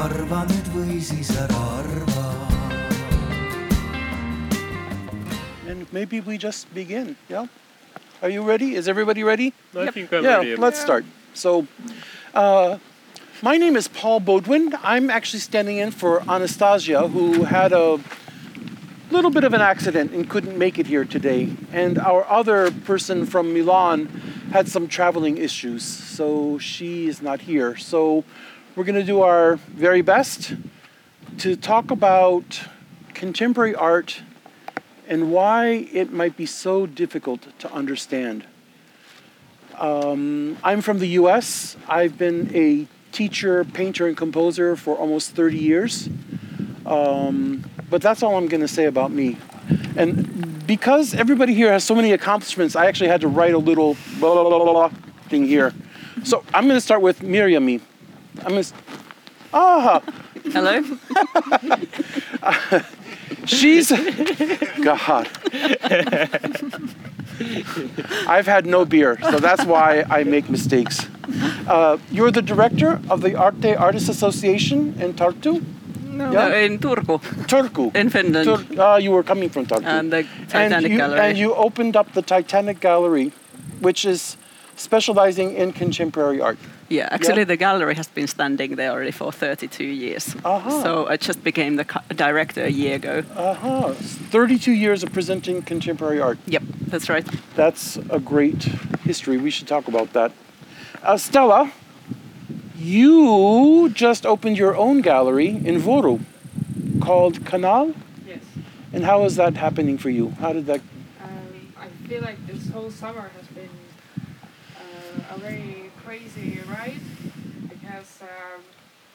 arva nüüd või siis ära arva. And maybe we just begin. Yeah. Are you ready? Is everybody ready? I think I'm yeah, ready. let's start. So, uh, my name is Paul Bodwin. I'm actually standing in for Anastasia, who had a little bit of an accident and couldn't make it here today. And our other person from Milan had some traveling issues, so she is not here. So, we're going to do our very best to talk about contemporary art and why it might be so difficult to understand. Um, I'm from the US. I've been a teacher, painter, and composer for almost 30 years. Um, but that's all I'm going to say about me. And because everybody here has so many accomplishments, I actually had to write a little blah, blah, blah, thing here. So I'm going to start with Miriam. I'm going to. Ah! Hello. She's God. I've had no beer, so that's why I make mistakes. Uh, you're the director of the Arte Artists Association in Tartu, No, Yeah. in Turku, Turku. in Finland, Tur- uh, you were coming from Tartu. and the and Titanik you, Gallery. and you opened up the Titanik Gallery, which is specializing in contemporary art. Yeah, actually, the gallery has been standing there already for 32 years. Uh-huh. So I just became the director a year ago. Uh-huh. 32 years of presenting contemporary art. Yep, that's right. That's a great history. We should talk about that. Uh, Stella, you just opened your own gallery in Voru called Canal. Yes. And how is that happening for you? How did that? Um, I feel like this whole summer has been uh, a very crazy ride because um,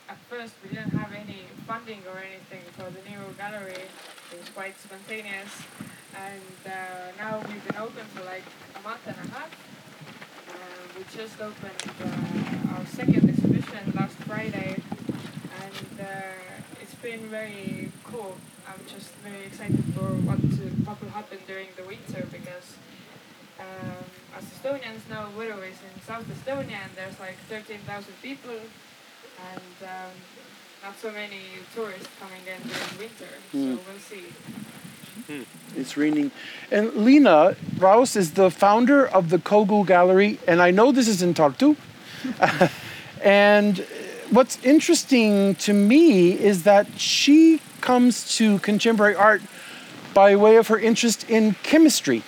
at first we didn't have any funding or anything for the new gallery. It was quite spontaneous, and uh, now we've been open for like a month and a half. Uh, we just opened uh, our second exhibition last Friday, and uh, it's been very cool. I'm just very excited for what will happen during the winter because as Estonians know, Võru is in South Estonia and there's like 13,000 people and um, not so many tourists coming in during winter. So Mm. we'll see. It's raining. And Lena Raus is the founder of the Kogo Gallery, and I know this is in Tartu. and what's interesting to me is that she comes to contemporary art by way of her interest in chemistry.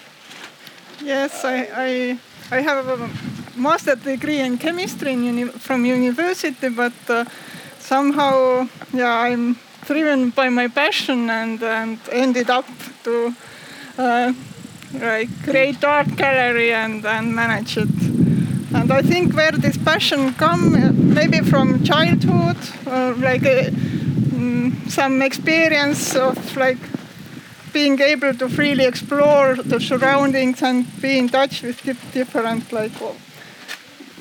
Yes, I, I, I have a master degree in chemistry in uni- from university, but uh, somehow, yeah, I'm driven by my passion and, and ended up to uh, like create art gallery and, and manage it. And I think where this passion come, uh, maybe from childhood, or like uh, mm, some experience of like being able to freely explore the surroundings and be in touch with different like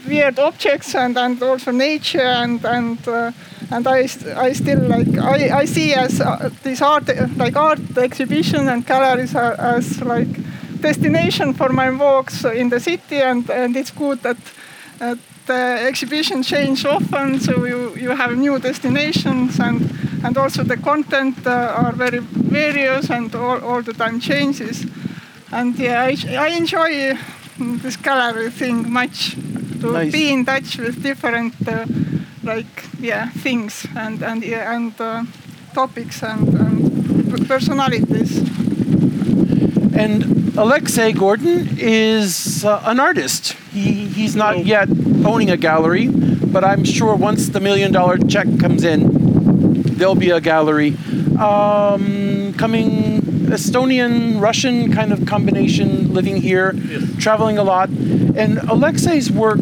weird objects and, and also nature and and uh, and I, I still like I, I see as uh, these art like art exhibition and galleries are, as like destination for my walks in the city and, and it's good that the exhibition change often so you, you have new destinations and and also the content uh, are very various and all, all the time changes and yeah I, I enjoy mm, this gallery thing much to Nice. be in touch with different uh, like yeah things and and yeah, and uh, topics and, and personalities And Alexei Gordin is uh, an artist. He, he's not yet owning a gallery, but I'm sure once the million dollar check comes in, there'll be a gallery. Um, coming Estonian, Russian kind of combination, living here, traveling a lot. And Alexei's work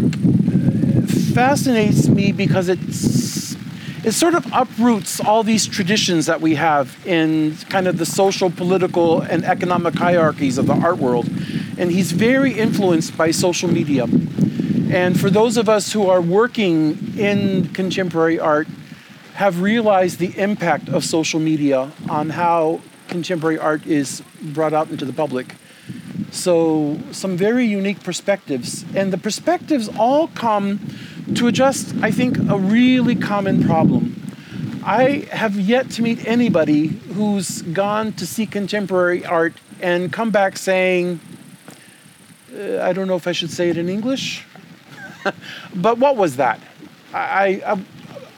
fascinates me because it's it sort of uproots all these traditions that we have in kind of the social, political, and economic hierarchies of the art world. And he's very influenced by social media. And for those of us who are working in contemporary art, have realized the impact of social media on how contemporary art is brought out into the public. So, some very unique perspectives. And the perspectives all come to address, I think, a really common problem. I have yet to meet anybody who's gone to see contemporary art and come back saying, uh, I don't know if I should say it in English, but what was that? I, I,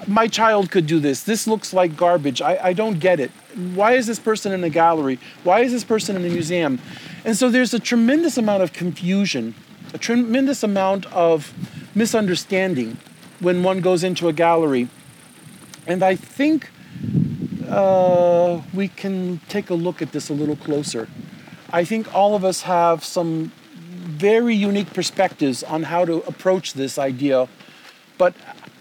my child could do this. This looks like garbage. I, I don't get it. Why is this person in a gallery? Why is this person in a museum? And so there's a tremendous amount of confusion, a tremendous amount of misunderstanding when one goes into a gallery. And I think uh, we can take a look at this a little closer. I think all of us have some very unique perspectives on how to approach this idea. But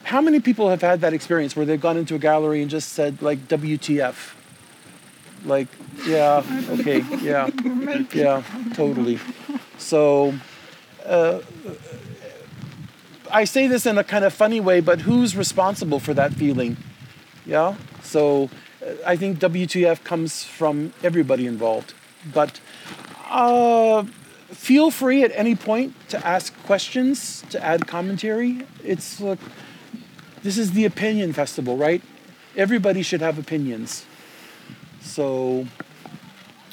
how many people have had that experience where they've gone into a gallery and just said, like, WTF? Like, yeah, okay, yeah, yeah, totally. So, uh, I say this in a kind of funny way, but who's responsible for that feeling? Yeah? So, uh, I think WTF comes from everybody involved. But uh, feel free at any point to ask questions, to add commentary. It's like, this is the opinion festival, right? Everybody should have opinions. So,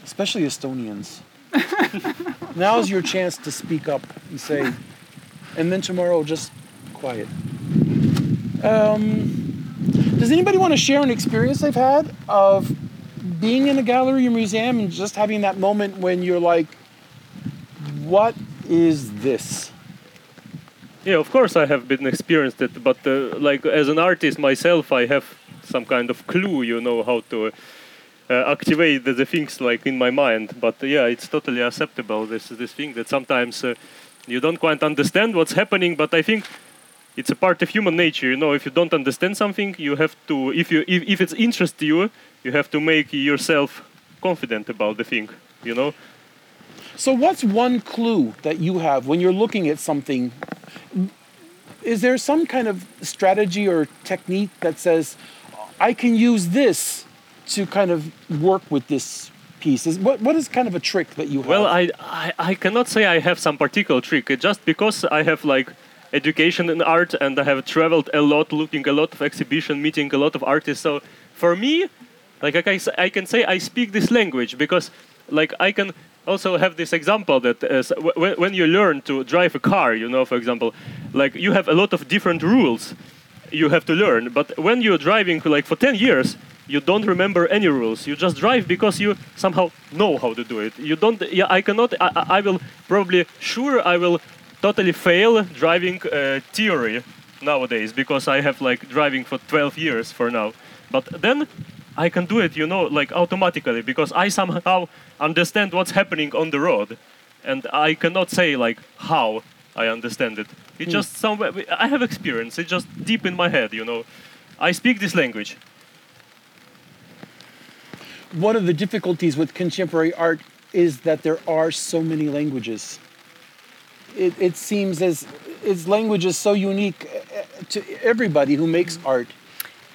especially Estonians. Now's your chance to speak up and say, and then tomorrow just quiet. Um, does anybody want to share an experience they've had of being in a gallery or museum and just having that moment when you're like, what is this? Yeah, of course I have been experienced it, but uh, like as an artist myself, I have some kind of clue, you know, how to uh, activate the, the things like in my mind. But uh, yeah, it's totally acceptable. This this thing that sometimes uh, you don't quite understand what's happening, but I think it's a part of human nature. You know, if you don't understand something, you have to. If you if, if it's interest you, you have to make yourself confident about the thing. You know. So, what's one clue that you have when you're looking at something? Is there some kind of strategy or technique that says, I can use this to kind of work with this piece? Is, what, what is kind of a trick that you have? Well, I, I I cannot say I have some particular trick. It Just because I have like education in art and I have traveled a lot, looking a lot of exhibition, meeting a lot of artists. So for me, like I can, I can say I speak this language because like I can also have this example that uh, when, when you learn to drive a car, you know, for example, like you have a lot of different rules you have to learn. But when you're driving like for 10 years, you don't remember any rules. You just drive because you somehow know how to do it. You don't. Yeah, I cannot. I, I will probably sure I will totally fail driving uh, theory nowadays because I have like driving for 12 years for now. But then I can do it, you know, like automatically because I somehow understand what's happening on the road, and I cannot say like how I understand it. It just somewhere I have experience. It's just deep in my head, you know. I speak this language. One of the difficulties with contemporary art is that there are so many languages. It, it seems as its language is so unique uh, to everybody who makes art.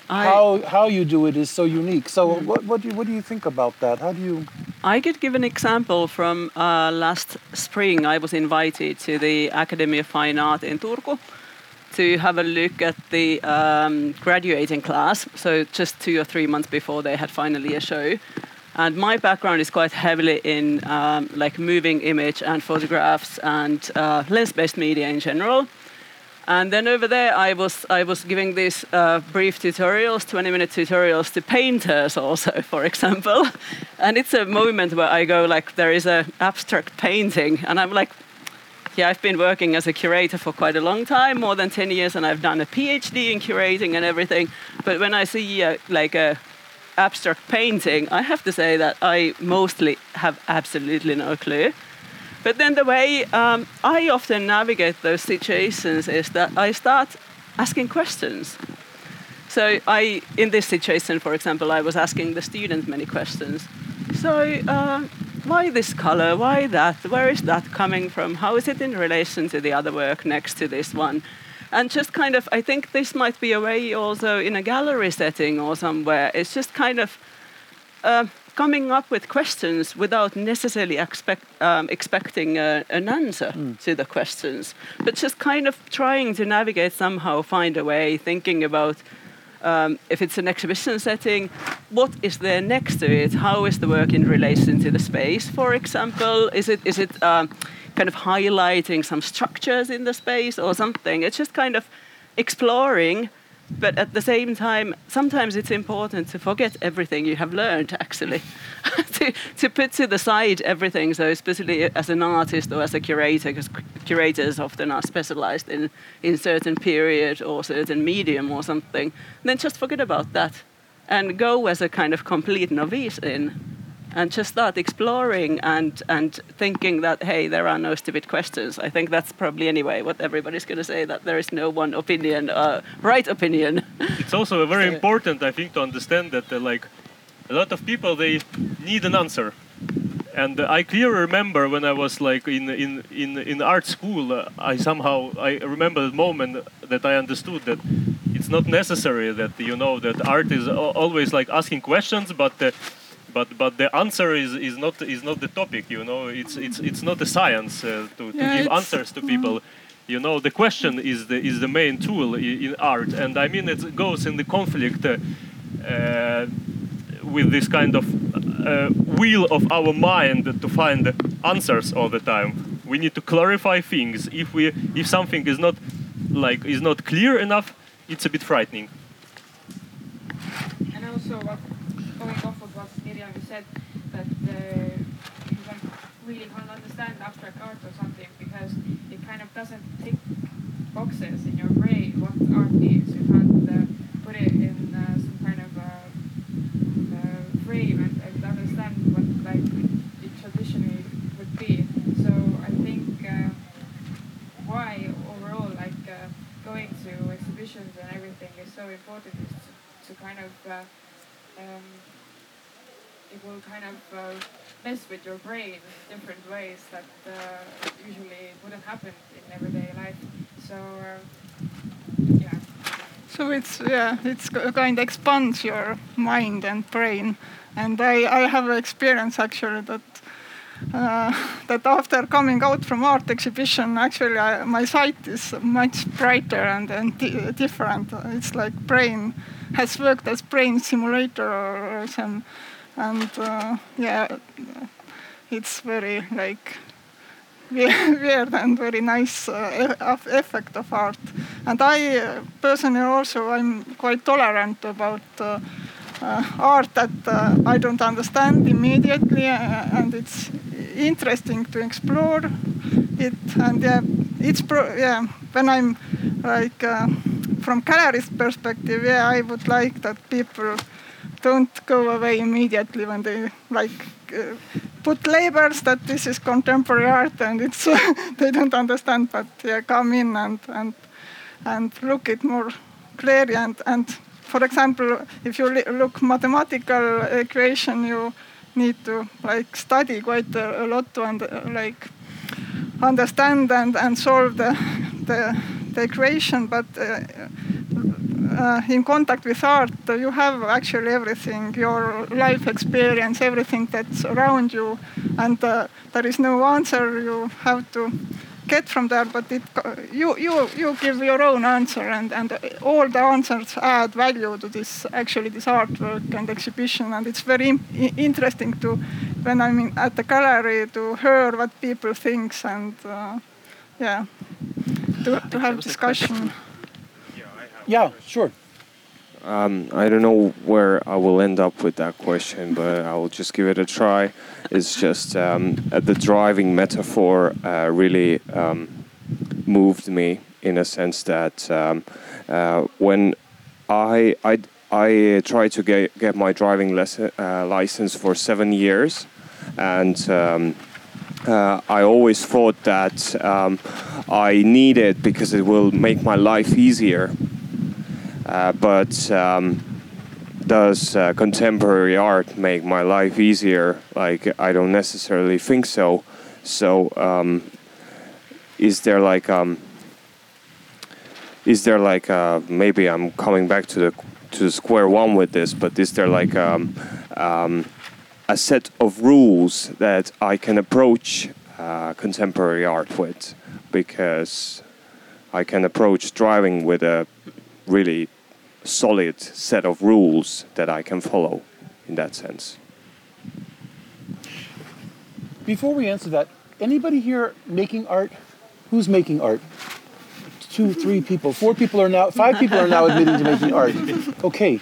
I, How how you do it is so unique. So what what do you, what do you think about that? How do you? I could give an example from uh, last spring. I was invited to the Academy of Fine Art in Turku to have a look at the um, graduating class. So just two or three months before they had finally a show. And my background is quite heavily in um, like moving image and photographs and uh, lens-based media in general. And then over there, I was I was giving these uh, brief tutorials, 20-minute tutorials to painters, also, for example. And it's a moment where I go like, there is a abstract painting, and I'm like, yeah, I've been working as a curator for quite a long time, more than 10 years, and I've done a PhD in curating and everything. But when I see uh, like a abstract painting, I have to say that I mostly have absolutely no clue. But then the way um, I often navigate those situations is that I start asking questions. So I, in this situation, for example, I was asking the students many questions. So uh, why this color? Why that? Where is that coming from? How is it in relation to the other work next to this one? And just kind of, I think this might be a way also in a gallery setting or somewhere. It's just kind of uh, coming up with questions without necessarily expect, um, expecting uh, an answer to the questions, but just kind of trying to navigate somehow, find a way, thinking about um, if it's an exhibition setting, what is there next to it? How is the work in relation to the space, for example? Is it is it um, kind of highlighting some structures in the space or something? It's just kind of exploring but at the same time, sometimes it's important to forget everything you have learned, actually, to, to put to the side everything. So, especially as an artist or as a curator, because curators often are specialized in, in certain period or certain medium or something, then just forget about that and go as a kind of complete novice in and just start exploring and and thinking that hey there are no stupid questions. I think that's probably anyway what everybody's going to say that there is no one opinion uh, right opinion. It's also very important i think to understand that uh, like a lot of people they need an answer. And uh, i clearly remember when i was like in in in, in art school uh, i somehow i remember the moment that i understood that it's not necessary that you know that art is always like asking questions but uh, but but the answer is, is not is not the topic you know? It's it's it's not a science uh, to, to yeah, give answers to people. You know the question is the is the main tool in, in art. And i mean it goes in the conflict uh, uh, with this kind of uh, wheel of our mind to find answers all the time. We need to clarify things. If we if something is not like is not clear enough it's a bit frightening. And also what going off of what Miriam said, that uh, you like really can't understand abstract art or something because it kind of doesn't tick boxes in your brain what art is. You can't uh, put it in uh, some kind of uh, uh, frame and, and, understand what like it traditionally would be. So I think uh, why overall like going to exhibitions and everything is so important is to, to kind of um, it will kind of uh, mess with your brain in different ways that uh, usually wouldn't happen in everyday life. So uh, yeah. So it's yeah, it's kind of expands your mind and brain, and I I have an experience actually that. Uh, that after coming out from art exhibition, actually I, my sight is much brighter and, and different. It's like brain has worked as brain simulator or, or some and uh, yeah, it's very like weird and very nice uh, effect of art. And I uh, personally also I'm quite tolerant about uh, uh art that uh, I don't understand immediately, uh, and it's interesting to explore it. And yeah, it's yeah when I'm like from gallery's perspective, yeah, I would like that people don't go away immediately when they like uh, put labels that this is contemporary art and it's they don't understand but yeah come in and and and look it more clearly and and for example if you look mathematical equation you need to like study quite a, a lot to like understand and and solve the the, the equation but uh, uh, in contact with art, uh, you have actually everything, your life experience, everything that's around you, and uh, there is no answer you have to get from there, but it, you, you, you give your own answer, and, and all the answers add value to this, actually, this artwork and exhibition, and it's very interesting to, when I'm in, at the gallery, to hear what people think, and uh, yeah, to, to have discussion. Yeah, sure. Um, I don't know where I will end up with that question, but I will just give it a try. It's just um, uh, the driving metaphor uh, really um, moved me in a sense that um, uh, when I I I tried to get get my driving lesson, uh, license for seven years, and um, uh, I always thought that um, I need it because it will make my life easier. Uh, but um, does uh, contemporary art make my life easier? Like, I don't necessarily think so. So, um, is there like um, is there like uh, maybe I'm coming back to the to square one with this, but is there like um, um, a set of rules that I can approach uh, contemporary art with? Because I can approach driving with a really solid set of rules that I can follow in that sense. Before we answer that, anybody here making art? Who's making art? Two, three people, four people are now, five people are now admitting to making art. Okay,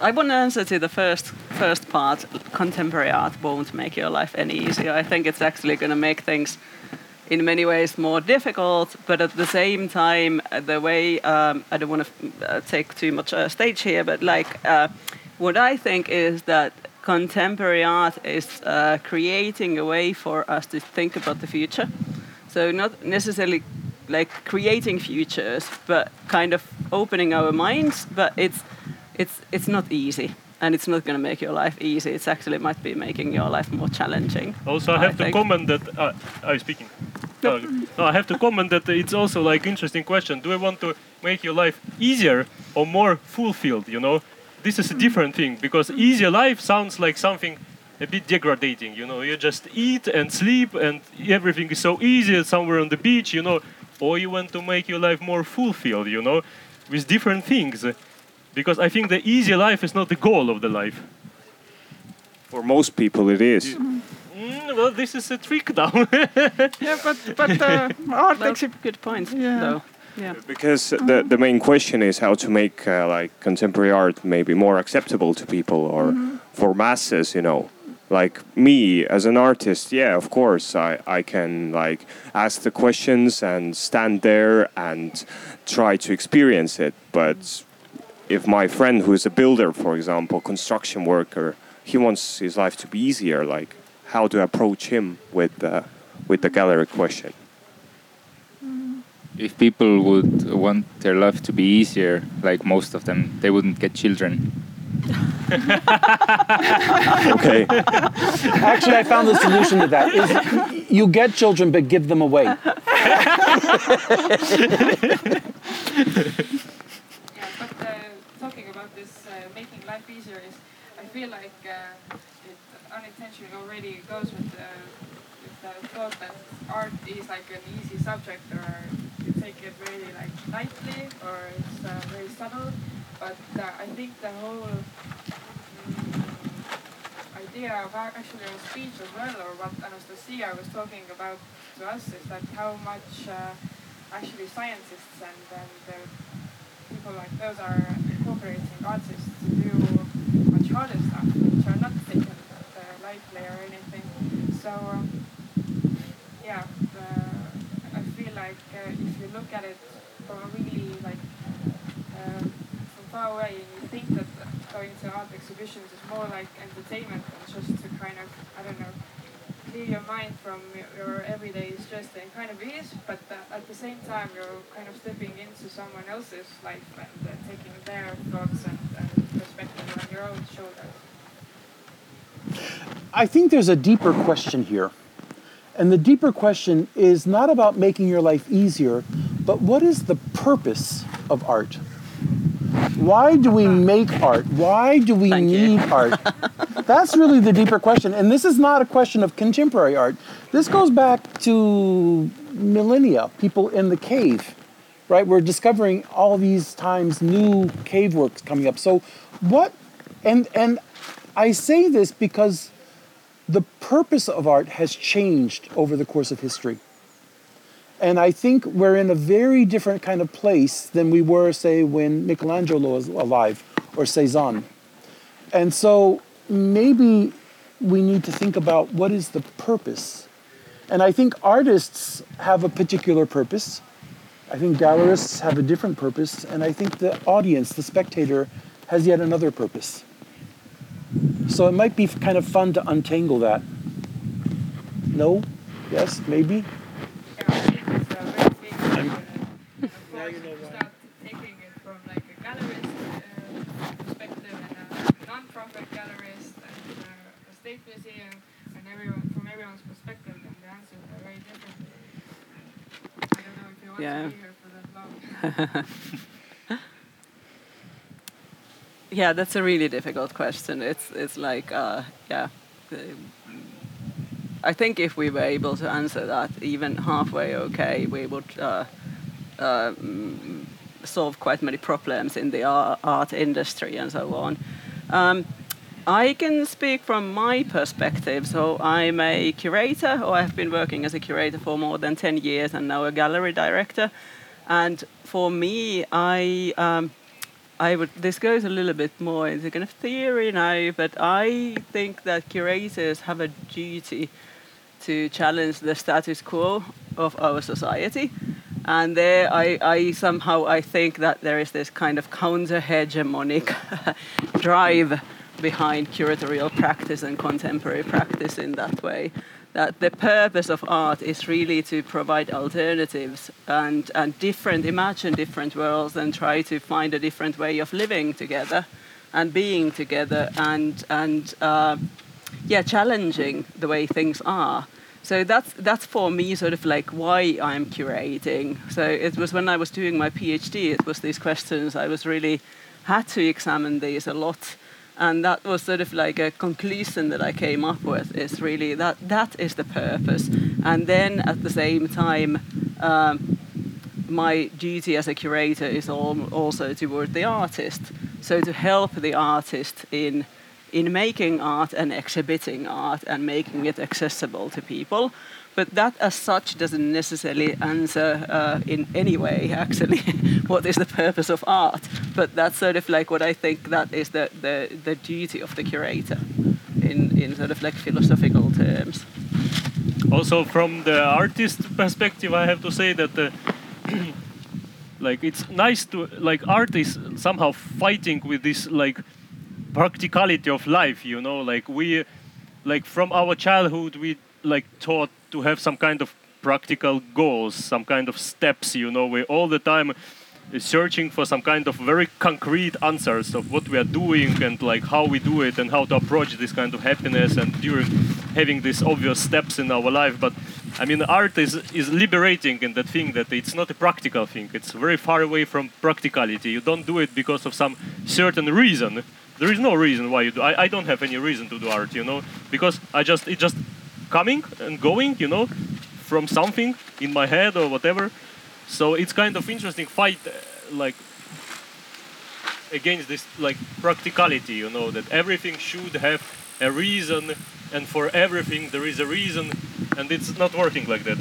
I want to answer to the first first part. Contemporary art won't make your life any easier. I think it's actually going to make things, in many ways, more difficult. But at the same time, the way um, I don't want to uh, take too much uh, stage here, but like uh, what I think is that contemporary art is uh, creating a way for us to think about the future. So not necessarily like creating futures, but kind of opening our minds. But it's it's it's not easy and it's not going to make your life easy it's actually might be making your life more challenging Also, I have to think. comment that. Uh, are you speaking? No. no, I have to comment that it's also like interesting question. Do I want to make your life easier or more fulfilled? You know, this is a different thing because easier life sounds like something a bit degrading. You know, you just eat and sleep and everything is so easy somewhere on the beach. You know, or you want to make your life more fulfilled. You know, with different things. Because I think the easy life is not the goal of the life. For most people, it is. Mm, well, this is a trick now. Yeah, but but uh, art Well, exhib- good point Yeah. though yeah Because the, the main question is how to make uh, like contemporary art maybe more acceptable to people or for masses, you know. Like me as an artist, yeah, of course, I, I can like ask the questions and stand there and try to experience it. But if my friend who is a builder, for example, construction worker, he wants his life to be easier, like how to approach him with the, with the gallery question. If people would want their life to be easier, like most of them, they wouldn't get children. Okay. actually, I found the solution to that is you get children, but give them away. Yeah, but uh, talking about this uh, easier is, I feel like uh, it unintentionally already goes with the, with the thought that art is like an easy subject or you take it really like lightly or it's uh, very subtle. But uh, I think the whole mm, idea of actually our speech as well, or what Anastasia was talking about to us, is that how much uh, actually scientists and, and uh, people like those are incorporating artists stuff, which are not taken uh, lightly or anything. So um, yeah, the, I feel like uh, if you look at it from a really like um, from far away, and you think that going to art exhibitions is more like entertainment and just to kind of I don't know clear your mind from your, everyday stress and kind of is, but uh, at the same time you're kind of stepping into someone else's life and uh, taking their thoughts and, and perspective on your own shoulders. I think there's a deeper question here. And the deeper question is not about making your life easier, but what is the purpose of art? Why do we make art? Why do we Thank need art? That's really the deeper question. And this is not a question of contemporary art. This goes back to millennia, people in the cave, right? We're discovering all these times new cave works coming up. So what and and I say this because the purpose of art has changed over the course of history. And I think we're in a very different kind of place than we were, say, when Michelangelo was alive or Cezanne. And so maybe we need to think about what is the purpose. And I think artists have a particular purpose. I think gallerists have a different purpose. And I think the audience, the spectator, has yet another purpose. So it might be kind of fun to untangle that. No? Yes? Maybe? Yeah, I think it's a very big question. And of course, if you start taking it from like a gallerist uh, perspective and a non-profit gallerist and uh, a state museum and everyone from everyone's perspective, then the answers are very different. I don't know if you want Yeah. to be here for that long. yeah that's a really difficult question it's it's like uh, yeah I think if we were able to answer that even halfway okay, we would uh, uh, solved quite many problems in the art industry and so on. Um, I can speak from my perspective. So I'm a curator, or I've been working as a curator for more than 10 years and now a gallery director. And for me, I, um, I would, this goes a little bit more into kind of theory now, but I think that curators have a duty to challenge the status quo of our society. And there, I, I somehow I think that there is this kind of counter-hegemonic drive behind curatorial practice and contemporary practice in that way. That the purpose of art is really to provide alternatives and, and different, imagine different worlds and try to find a different way of living together and being together and, and uh, yeah, challenging the way things are. So that's that's for me sort of like why I'm curating. So it was when I was doing my PhD, it was these questions. I was really had to examine these a lot. And that was sort of like a conclusion that I came up with is really that that is the purpose. And then at the same time um, my duty as a curator is also toward the artist. So to help the artist in in making art and exhibiting art and making it accessible to people. But that as such doesn't necessarily answer uh, in any way actually what is the purpose of art. But that's sort of like what i think that is the, the, the duty of the curator in, in sort of like philosophical terms. Also from the artist perspective i have to say that uh, like it's nice to like art is somehow fighting with this like practicality of life you know like we like from our childhood we like taught to have some kind of practical goals some kind of steps you know we all the time searching for some kind of very concrete answers of what we are doing and like how we do it and how to approach this kind of happiness and during having these obvious steps in our life. But i mean art is is liberating in that thing that it's not a practical thing. It's very far away from practicality. You don't do it because of some certain reason there is no reason why you do I, I don't have any reason to do art you know because i just it just coming and going you know from something in my head or whatever. So it's kind of interesting fight uh, like against this like practicality you know that everything should have a reason and for everything there is a reason and it's not working like that.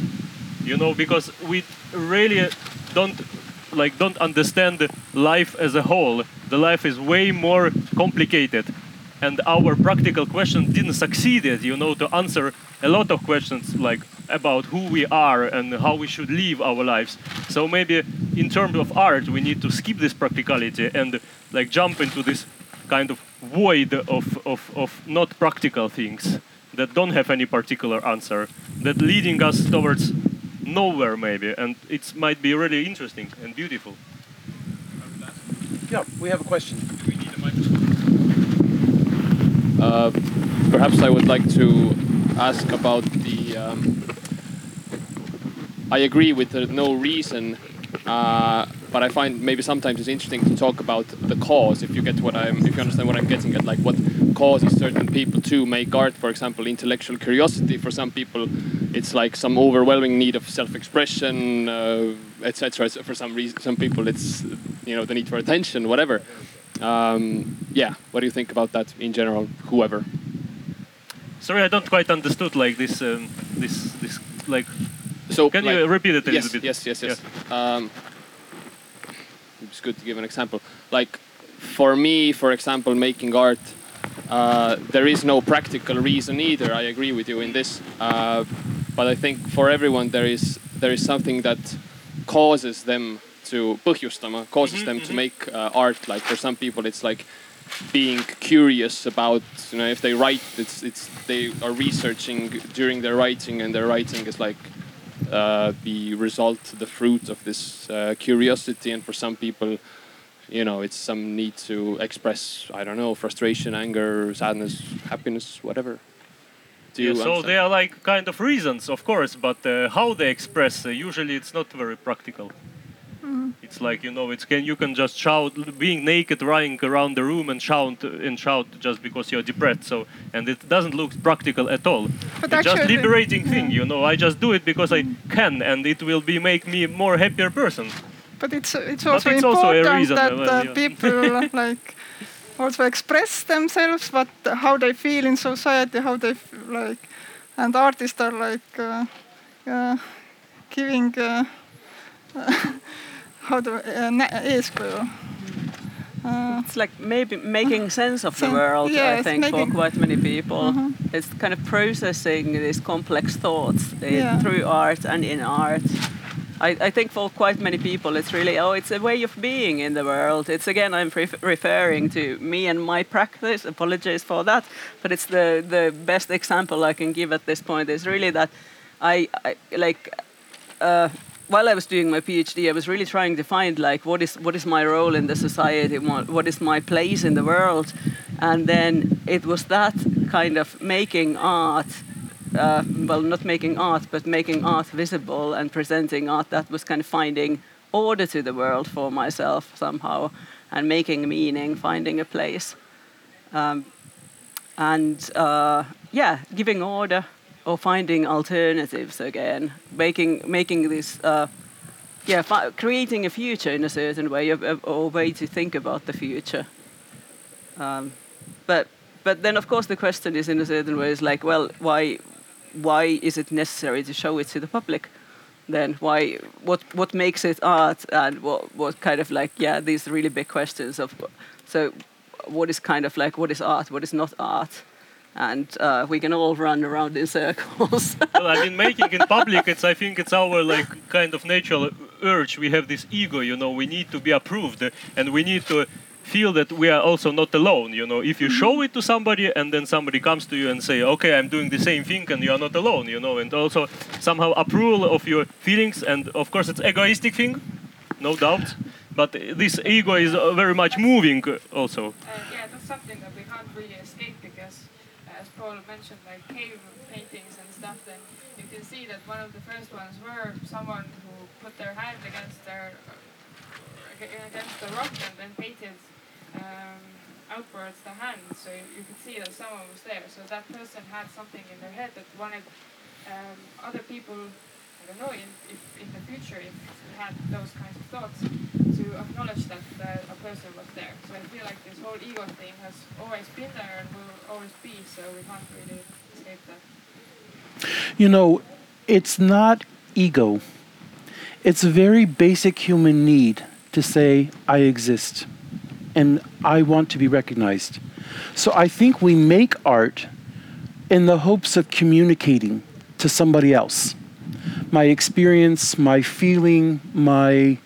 You know because we really don't like don't understand life as a whole. The life is way more complicated. And our practical question didn't succeed you know to answer a lot of questions like about who we are and how we should live our lives. So maybe in terms of art we need to skip this practicality and like jump into this kind of void of, of, of not practical things that don't have any particular answer that leading us towards nowhere maybe and it might be really interesting and beautiful Yeah, we have a question. Uh, perhaps I would like to ask about the. Um, I agree with the no reason, uh, but I find maybe sometimes it's interesting to talk about the cause. If you get what I'm, if you understand what I'm getting at, like what causes certain people to make art. For example, intellectual curiosity. For some people, it's like some overwhelming need of self-expression, uh, etc. For some reason, some people, it's you know the need for attention, whatever. Um, yeah, what do you think about that in general? Whoever. sorry i don't quite understood like this um, this this like So can like- you repeat it a yes, little bit Yes, yes, yes. Um, it's good to give an example. Like for me, for example, making art, uh, there is no practical reason either. I agree with you in this, uh, but I think for everyone there is there is something that causes them to põhjustama, causes them to make uh, art. Like for some people, it's like being curious about you know if they write it's it's they are researching during their writing and their writing is like uh, the result the fruit of this uh, curiosity. And for some people you know it's some need to express i don't know frustration anger sadness happiness whatever. Do you Yeah, so they are like kind of reasons, of course, but uh, how they express, uh, usually it's not very practical. It's like you know, it's can you can just shout, being naked, running around the room and shout and shout just because you're depressed. So and it doesn't look practical at all. But it's just liberating thing, you know. I just do it because I can, and it will be make me more happier person. but it's it's also it's also a important reason, that well, yeah. people like also express themselves, what how they feel in society, how they f- like, and artists are like uh, uh, giving uh, how the uh, eeskuju. Uh, It's like maybe making sense of the world, I think, for quite many people. Mhm. It's kind of processing these complex thoughts in, Yeah. through art and in art. I, I think for quite many people, it's really, oh, it's a way of being in the world. It's again, I'm ref- referring to me and my practice. Apologies for that. But it's the, the best example I can give at this point is really that I, I like, uh, while I was doing my PhD, I was really trying to find like what is what is my role in the society, what, what is my place in the world, and then it was that kind of making art. Uh, well, not making art, but making art visible and presenting art that was kind of finding order to the world for myself somehow, and making meaning, finding a place, um, and uh, yeah, giving order or finding alternatives again, making making this uh, yeah, creating a future in a certain way, or way to think about the future. Um, but but then of course the question is in a certain way is like, well, why why is it necessary to show it to the public? Then why what what makes it art and what what kind of like yeah these really big questions of so what is kind of like what is art what is not art and uh, we can all run around in circles. well, I mean, making in public, it's I think it's our like kind of natural urge. We have this ego, you know. We need to be approved, and we need to feel that we are also not alone. You know, if you show it to somebody, and then somebody comes to you and say, "Okay, I'm doing the same thing," and you are not alone. You know, and also somehow approval of your feelings, and of course, it's egoistic thing, no doubt. But uh, this ego is uh, very much moving uh, also. Uh, yeah, that's something that we can't really escape because, uh, as Paul mentioned, like cave paintings and stuff, then you can see that one of the first ones were someone who put their hand against their uh, against the rock and then painted um, outwards the hand. So you, could see that someone was there. So that person had something in their head that wanted um, other people. I don't know in, if in the future if they had those kinds of thoughts to acknowledge that uh, a person was there. So I feel like this whole ego thing has always been there and will always be. So we can't really escape that. You know, it's not ego. It's a very basic human need to say, I exist and I want to be recognized. So I think we make art in the hopes of communicating to somebody else. My experience, my feeling, my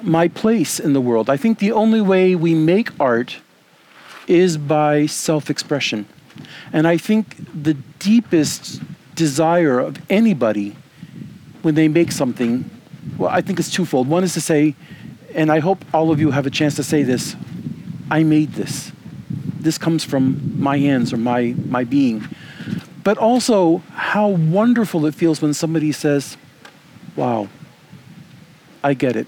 my place in the world. I think the only way we make art is by self-expression. And I think the deepest desire of anybody when they make something, well, I think it's twofold. One is to say, and I hope all of you have a chance to say this I made this. This comes from my hands or my, my being. But also, how wonderful it feels when somebody says, Wow, I get it.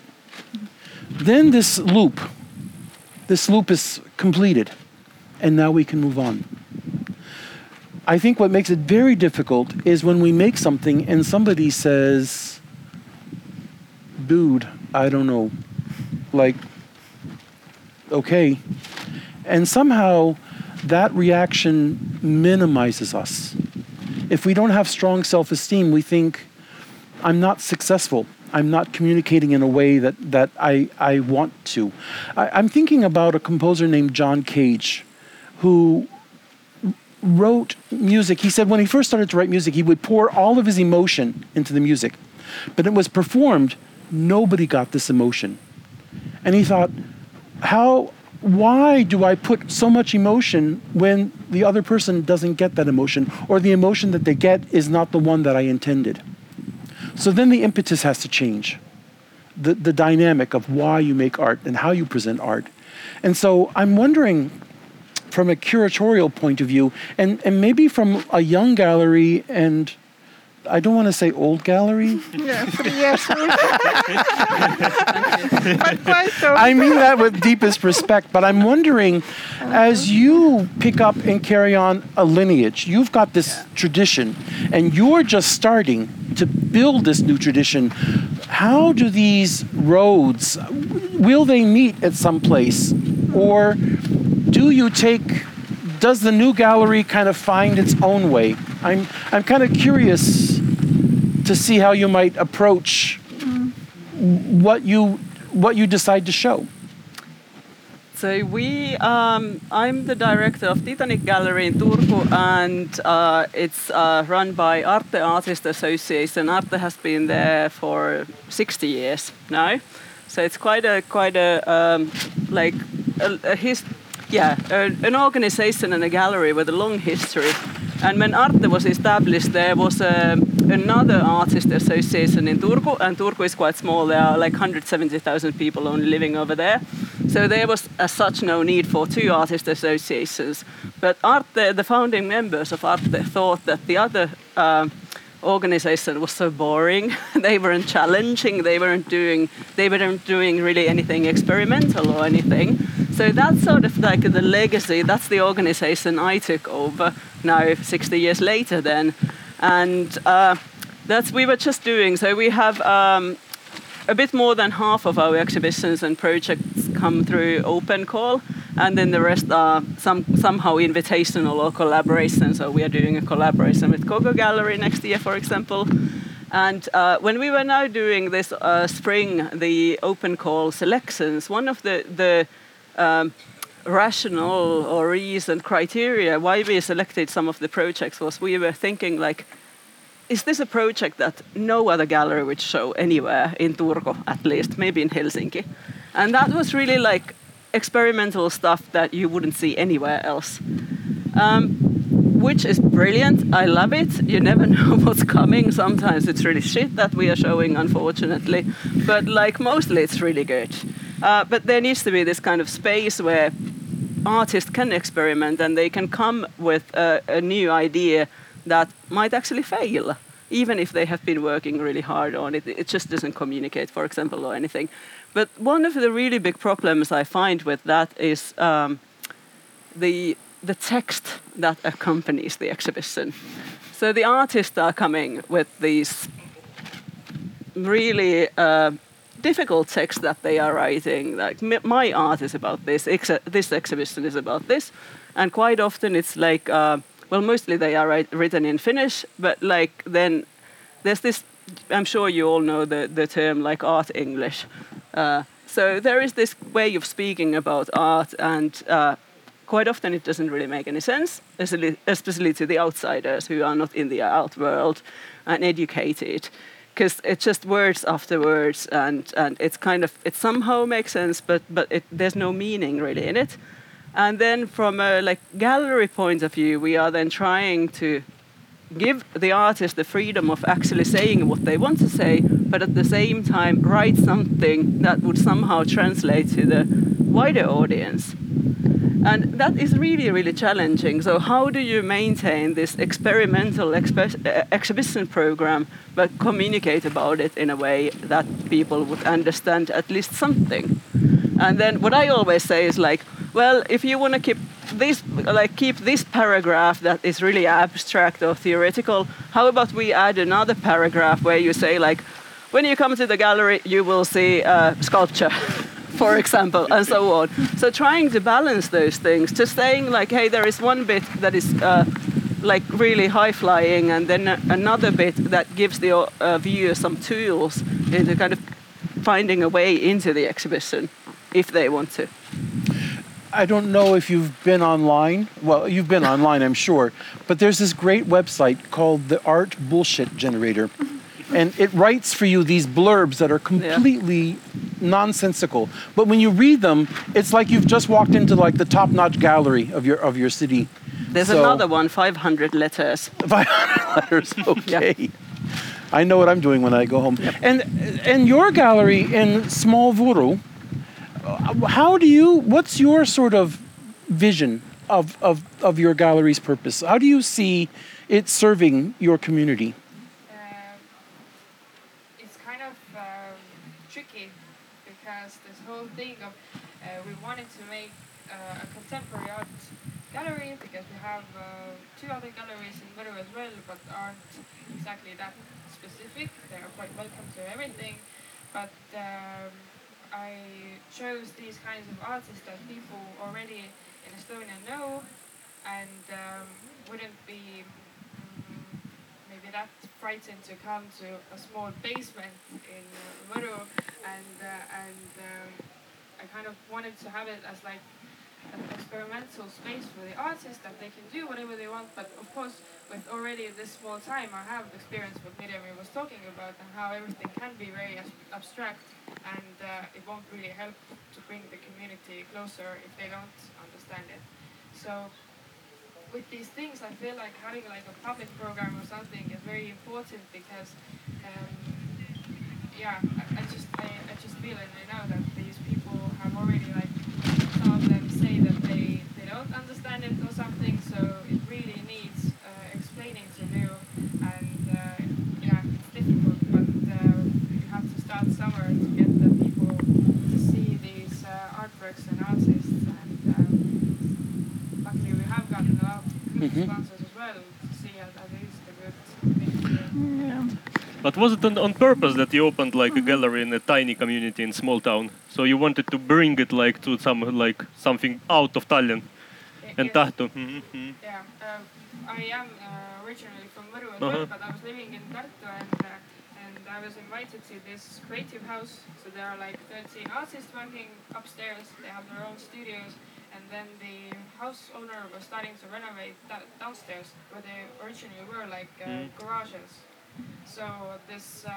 Then this loop, this loop is completed, and now we can move on. I think what makes it very difficult is when we make something and somebody says, dude, I don't know, like, okay. And somehow that reaction minimizes us. If we don't have strong self esteem, we think, I'm not successful. I'm not communicating in a way that, that I, I want to. I, I'm thinking about a composer named John Cage who wrote music. He said when he first started to write music, he would pour all of his emotion into the music. But it was performed, nobody got this emotion. And he thought, how, why do I put so much emotion when the other person doesn't get that emotion, or the emotion that they get is not the one that I intended? So then the impetus has to change. The, the dynamic of why you make art and how you present art. And so I'm wondering, from a curatorial point of view, and, and maybe from a young gallery and I don't want to say old gallery. Yeah, three years old. but quite old. I mean that with deepest respect, but I'm wondering, as you pick up and carry on a lineage, you've got this tradition, and you're just starting to build this new tradition. How do these roads, will they meet at some place? Or do you take, does the new gallery kind of find its own way? I'm, I'm kind of curious to see how you might approach what you what you decide to show. So we, um, I'm the director of Titanik Gallery in Turku, and uh, it's uh, run by Arte Artist Association. Arte has been there for 60 years now, so it's quite a quite a um, like a, a his, yeah, a, an organization and a gallery with a long history. And when Arte was established, there was a, another artist association in Turku, and Turku is quite small. There are like 170,000 people only living over there. So there was, as such, no need for two artist associations. But Arte, the founding members of Arte, thought that the other uh, organization was so boring. they weren't challenging. They weren't doing. They weren't doing really anything experimental or anything. So that's sort of like the legacy. That's the organization I took over now, 60 years later. Then, and uh, that's we were just doing. So we have. Um, a bit more than half of our exhibitions and projects come through open call, and then the rest are some somehow invitational or collaboration. So we are doing a collaboration with Kogo Gallery next year, for example. And uh, when we were now doing this uh, spring, the open call selections, one of the the um, rational or reason criteria why we selected some of the projects was we were thinking like is this a project that no other gallery would show anywhere in Turku, at least, maybe in Helsinki? And that was really like experimental stuff that you wouldn't see anywhere else. Um, which is brilliant. I love it. You never know what's coming. Sometimes it's really shit that we are showing, unfortunately. But like mostly, it's really good. Uh, but there needs to be this kind of space where artists can experiment and they can come with a, a new idea that might actually fail, even if they have been working really hard on it. It just doesn't communicate, for example, or anything. But one of the really big problems I find with that is um, the the text that accompanies the exhibition. So the artists are coming with these really uh, difficult text that they are writing. Like my art is about this. Ex- this exhibition is about this, and quite often it's like. Uh, well, mostly they are write, written in Finnish, but like then there's this. I'm sure you all know the the term like art English. Uh, so there is this way of speaking about art, and uh, quite often it doesn't really make any sense, especially, especially to the outsiders who are not in the art world and educated because it's just words after words and, and it's kind of it somehow makes sense but but it, there's no meaning really in it and then from a like gallery point of view, we are then trying to give the artist the freedom of actually saying what they want to say, but at the same time write something that would somehow translate to the wider audience. And that is really, really challenging. So, how do you maintain this experimental expe- uh, exhibition program but communicate about it in a way that people would understand at least something? And then, what I always say is like, well, if you want to keep this, like keep this paragraph that is really abstract or theoretical, how about we add another paragraph where you say like, when you come to the gallery, you will see uh, sculpture. for example, and so on. So trying to balance those things, to saying like, hey, there is one bit that is uh, like really high flying, and then another bit that gives the uh, viewer some tools into kind of finding a way into the exhibition if they want to. I don't know if you've been online. Well, you've been online, I'm sure. But there's this great website called the Art Bullshit Generator. And it writes for you these blurbs that are completely yeah. nonsensical. But when you read them, it's like you've just walked into like the top-notch gallery of your of your city. There's so, another one, 500 letters. 500 letters, okay. yeah. I know what I'm doing when I go home. Yep. And and your gallery in Small Võru, uh, how do you what's your sort of vision of, of, of your gallery's purpose how do you see it serving your community uh, tricky because this whole thing of uh, we wanted to make uh, a contemporary art gallery because we have other galleries in Võru as well, but aren't exactly that specific. They are quite welcome to everything, but um, I chose these kinds of artists that people already in Estonia know and um, wouldn't be mm, maybe that frightened to come to a small basement in uh, and uh, and um, I kind of wanted to have it as like an experimental space for the artists that they can do whatever they want but of course with already this small time I have experienced what Mirjam was talking about and how everything can be very abstract and uh, it won't really help to bring the community closer if they don't understand it. So with these things, I feel like having like a public program or something is very important because, um, yeah, I, I just I, I just feel and I know that these people have already like say that they they don't understand it or something. So it really needs uh, explaining to do, and uh, yeah, it's difficult, but uh, you have to start somewhere to get the people to see these uh, artworks and artists and. Um, luckily we have gotten a lot of good Mhm. responses as well to see that that is the good thing to. Yeah. But was it on, on purpose that you opened like a gallery in a tiny community in small town? So you wanted to bring it like to some like something out of Tallinn Y- and yes, Tartu. Mhm, mhm. Yeah, um, I am uh, originally from Võru Uh-huh. but I was living in Tartu and uh, and I was invited to this creative house. So there are like 30 artists working upstairs. They have their own studios, and then the house owner was starting to renovate that downstairs where they originally were like uh, Mm. garages. So this uh,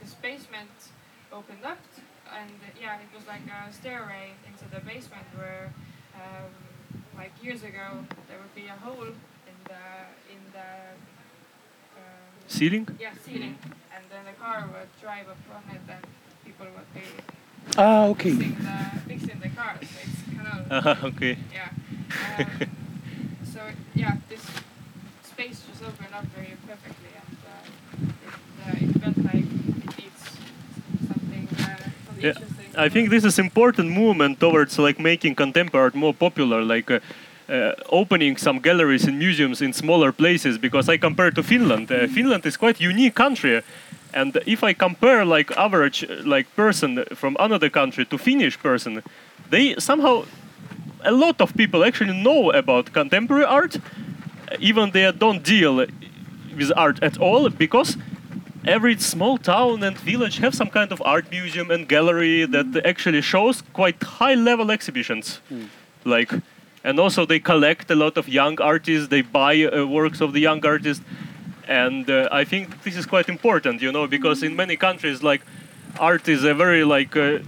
this basement opened up, and uh, yeah, it was like a stairway into the basement where, um, like years ago, there would be a hole in the in the um, Ceiling? yeah ceiling, and then the car would drive up on it, and people would be Ah, okay. fixing the fixing the cars. So it's kind of Uh-huh, okay. yeah. Um, so yeah, this space just opened up very perfectly, and Yeah. I think this is an important movement towards like making contemporary art more popular, like uh, uh, opening some galleries and museums in smaller places. Because I compare to Finland, uh, Finland is quite unique country, and if I compare like average uh, like person from another country to Finnish person, they somehow a lot of people actually know about contemporary art, even they don't deal with art at all because every small town and village have some kind of art museum and gallery that actually shows quite high level exhibitions. Like and also they collect a lot of young artists they buy uh, works of the young artists. And uh, i think this is quite important you know because in many countries like art is a very like uh,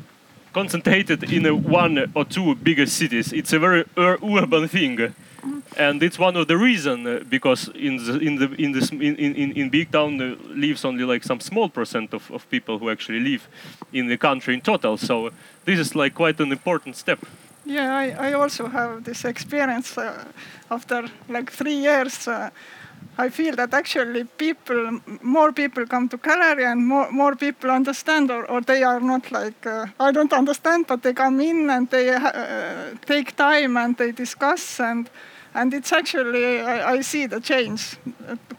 concentrated in a one or two biggest cities. It's a very ur- urban thing and it's one of the reason uh, because in the in the in this in, in, in big town uh, lives only like some small percent of, of people who actually live in the country in total so this is like quite an important step Yeah, I, I also have this experience uh, after like three years. Uh, I feel that actually people, more people come to gallery and more, more people understand or, or they are not like, uh, I don't understand, but they come in and they uh, take time and they discuss and and it's actually, I, I see the change.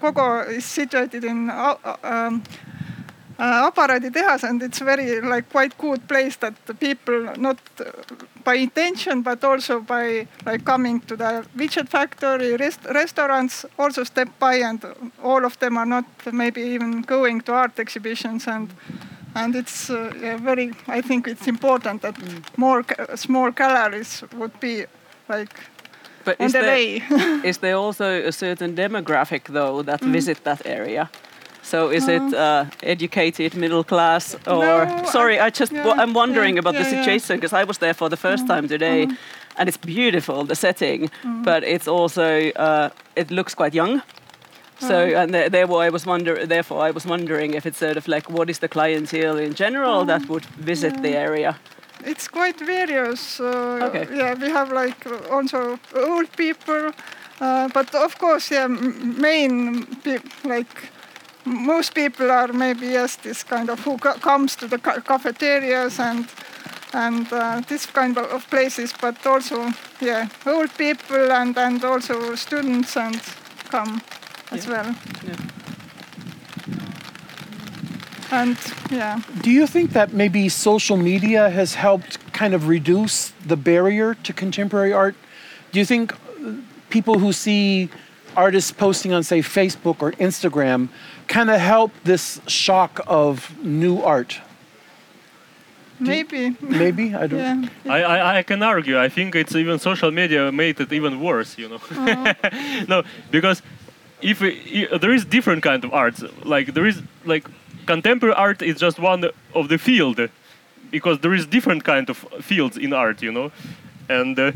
Kogo is situated in uh, um, uh, aparaaditehas and it's very like quite good place that the people not by intention but also by like coming to the widget factory rest- restaurants also step by and all of them are not maybe even going to art exhibitions and and it's uh, yeah, very i think it's important that more ca- small galleries would be like But is the there, there also a certain demographic though that mm. visit that area? So is it uh. uh, educated middle class or No, sorry? I- I just yeah, I'm wondering yeah, about the yeah, yeah. situation because I was there for the first mm-hmm, time today, mm-hmm. and it's beautiful the setting, mm-hmm. but it's also uh, it looks quite young. So uh-huh. and th- therefore I was wonder therefore I was wondering if it's sort of like what is the clientele in general that mm. would visit the area? It's quite various. Uh, Okay. Yeah, we have like also old people, uh, but of course, yeah, main like most people are maybe yes this kind of who co- comes to the ca- cafeterias and and uh, this kind of, places, but also yeah old people and and also students and come as Yeah. well. Yeah. And yeah, Do you think that maybe social media has helped kind of reduce the barrier to contemporary art? Do you think uh, people who see artists posting on, say, Facebook or Instagram kind of help this shock of new art? maybe Maybe? I don't yeah. I, I, I can argue. I think it's even social media made it even worse. You know, no, because if we, i- there is different kind of arts, like there is like contemporary art is just one of the field, because there is different kind of fields in art. You know, and uh,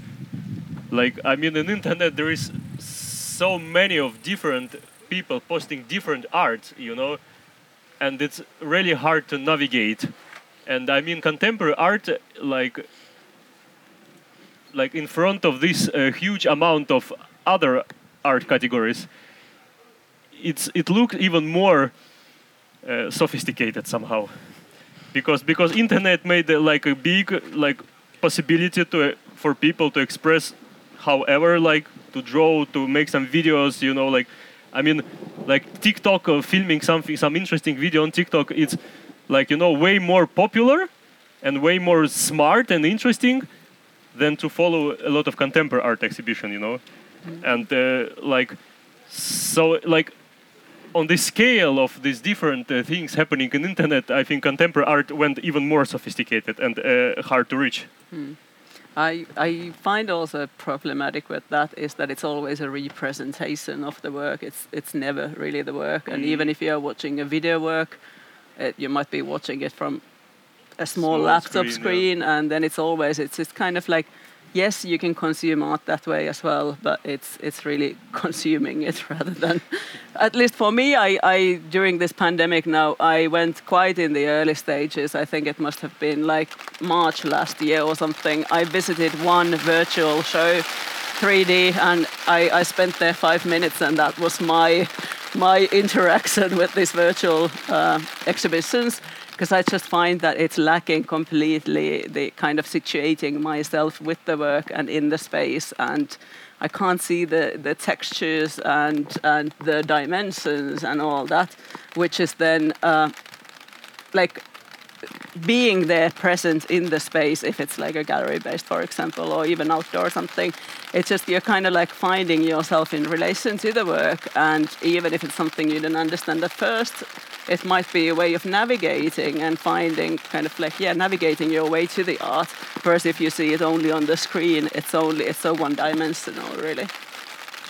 like I mean, in internet there is so many of different people posting different art. You know, and it's really hard to navigate and i mean contemporary art like like in front of this uh, huge amount of other art categories it's it looks even more uh, sophisticated somehow. Because because internet made like a big like possibility to for people to express however like to draw to make some videos you know like i mean like tiktok uh, filming something some interesting video on tiktok it's like you know way more popular and way more smart and interesting than to follow a lot of contemporary art exhibition you know? And uh, like so like on the scale of these different uh, things happening in internet i think contemporary art went even more sophisticated and uh, hard to reach I, I find also problematic with that is that it's always a representation of the work. It's it's never really the work. And even if you're watching a video work, it, you might be watching it from a small, Small laptop screen, screen, yeah. and then it's always it's it's kind of like yes, you can consume art that way as well, but it's it's really consuming it rather than. At least for me, I, I during this pandemic now, I went quite in the early stages. I think it must have been like March last year or something. I visited one virtual show, 3D, and I, I spent there five minutes, and that was my my interaction with these virtual uh, exhibitions because I just find that it's lacking completely the kind of situating myself with the work and in the space and I can't see the, the textures and and the dimensions and all that, which is then uh, like being there present in the space if it's like a gallery based for example or even outdoor something it's just you're kind of like finding yourself in relation to the work and even if it's something you didn't understand at first it might be a way of navigating and finding kind of like yeah navigating your way to the art whereas if you see it only on the screen it's only it's so one dimensional really